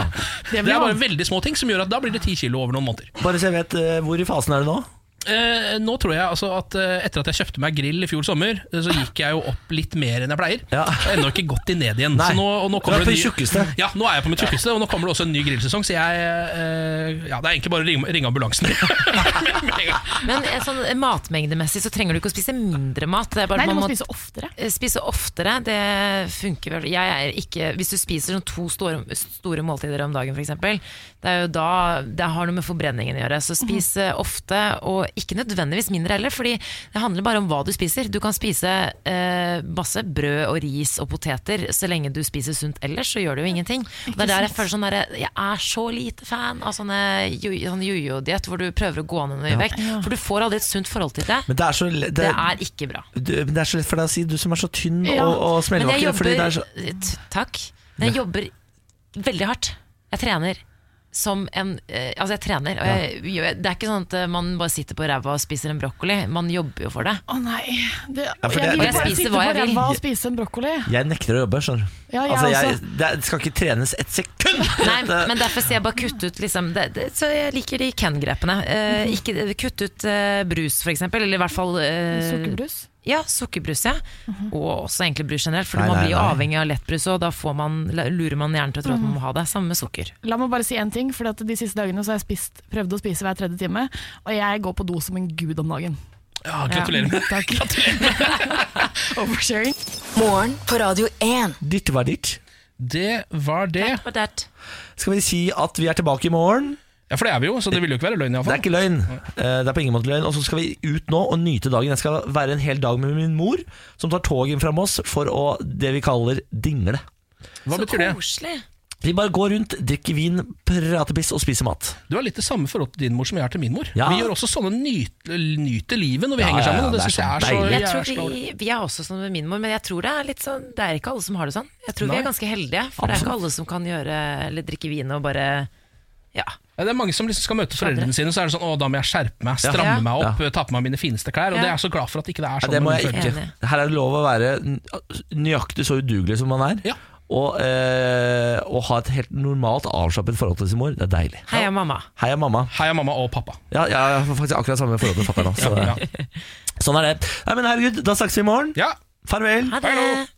Det Det er bare veldig små ting som gjør at da blir det 10 kilo over noen måneder. Bare så jeg vet, hvor i fasen er du nå? Eh, nå tror jeg altså at eh, etter at jeg kjøpte meg grill i fjor sommer, eh, så gikk jeg jo opp litt mer enn jeg pleier. Jeg har ennå ikke gått i ned igjen. Nei. Så nå, og nå Du kommer er på det det tjukkeste. Ja, nå er jeg på mitt tjukkeste, og nå kommer det også en ny grillsesong, så jeg eh, Ja, det er egentlig bare å ringe, ringe ambulansen. Men eh, sånn, matmengdemessig så trenger du ikke å spise mindre mat. Det er bare Nei, at du man må spise oftere. Eh, Spise oftere, det funker vel Jeg er ikke Hvis du spiser sånn to store, store måltider om dagen, f.eks., det er jo da Det har noe med forbrenningen å gjøre. Så spis mm -hmm. ofte, og ikke nødvendigvis mindre heller, fordi det handler bare om hva du spiser. Du kan spise eh, masse brød og ris og poteter så lenge du spiser sunt ellers, så gjør det jo ingenting. Og det er der jeg føler sånn der, Jeg er så lite fan av sånne sånn jojo-diett hvor du prøver å gå ned noe i Ja. vekt. For du får aldri et sunt forhold til det. Men det er så le- Det er ikke bra. det er så lett for deg å si, du som er så tynn Ja. og, og smellvakker. Fordi det er så Takk. Men jeg jobber veldig hardt. Jeg trener som en eh, Altså, jeg trener. Og jeg, gjør- det er ikke sånn at eh, man bare sitter på ræva og spiser en brokkoli. Man jobber jo for det. Å nei. Det, Ja, for det- jeg vil jeg bare sitte på ræva og spise en brokkoli. Jeg nekter å jobbe, skjønner du. Ja, altså, det skal ikke trenes et sekund! Nei, men derfor sier jeg bare kutt ut liksom, det, det, Så jeg liker de Ken-grepene. Eh, Kutt ut eh, brus, for eksempel. Eller i hvert fall eh, Sukkerbrus? Ja, sukkerbrus, ja. Og også egentlig brus generelt. For Nei, man nei, blir jo nei. avhengig av lettbrus, og da får man, lurer man hjernen til å tro at man må ha det. Samme med sukker. La meg bare si en ting, for de siste dagene så har jeg spist, prøvd å spise hver tredje time, og jeg går på do som en gud om dagen. Ja, gratulerer med Takk. Oversharing. Morgen på Radio 1. Ditt var ditt. Det var det. Skal vi si at vi er tilbake i morgen? Ja, for det er vi jo, så det vil jo ikke være løgn Det er ikke løgn. Eh, Det er på ingen måte løgn. Og så skal vi ut nå og nyte dagen. Jeg skal være en hel dag med min mor, som tar tog inn fra Moss for å det vi kaller dingle. Hva Så betyr det? koselig. Vi bare går rundt, drikker vin, prater piss og spiser mat. Du har litt det samme forhold til din mor som jeg har til min mor. Ja. Vi gjør også sånne nyter, nyter livet når vi Ja, henger ja, ja, sammen. Og det, det er synes jeg er så deilig. Jeg tror jævla vi, vi er også sånn med min mor, men jeg tror det er litt sånn Det er ikke alle som har det sånn. Jeg tror vi Nei. er ganske heldige, for det er ikke alle som kan gjøre Eller drikke vin og bare Ja. Ja, det er mange som liksom skal møte foreldrene sine, så er det sånn Å, da må jeg skjerpe meg, stramme Ja. meg opp, ta på meg mine fineste klær. Og Ja. det er jeg så glad for at ikke det er Ja, sånn. det må med jeg mine ikke. Her er det lov å være n- nøyaktig så udugelig som man er. Ja. Og, eh, og ha et helt normalt avslappet forhold til sin mor. Det er deilig. Heia mamma. Heia mamma. Heia mamma og pappa. Ja, jeg har faktisk akkurat samme forhold til fatter'n. Så, Ja. Sånn er det. Nei, men herregud, da snakkes vi i morgen. Ja, Farvel. Ha Hallo. det.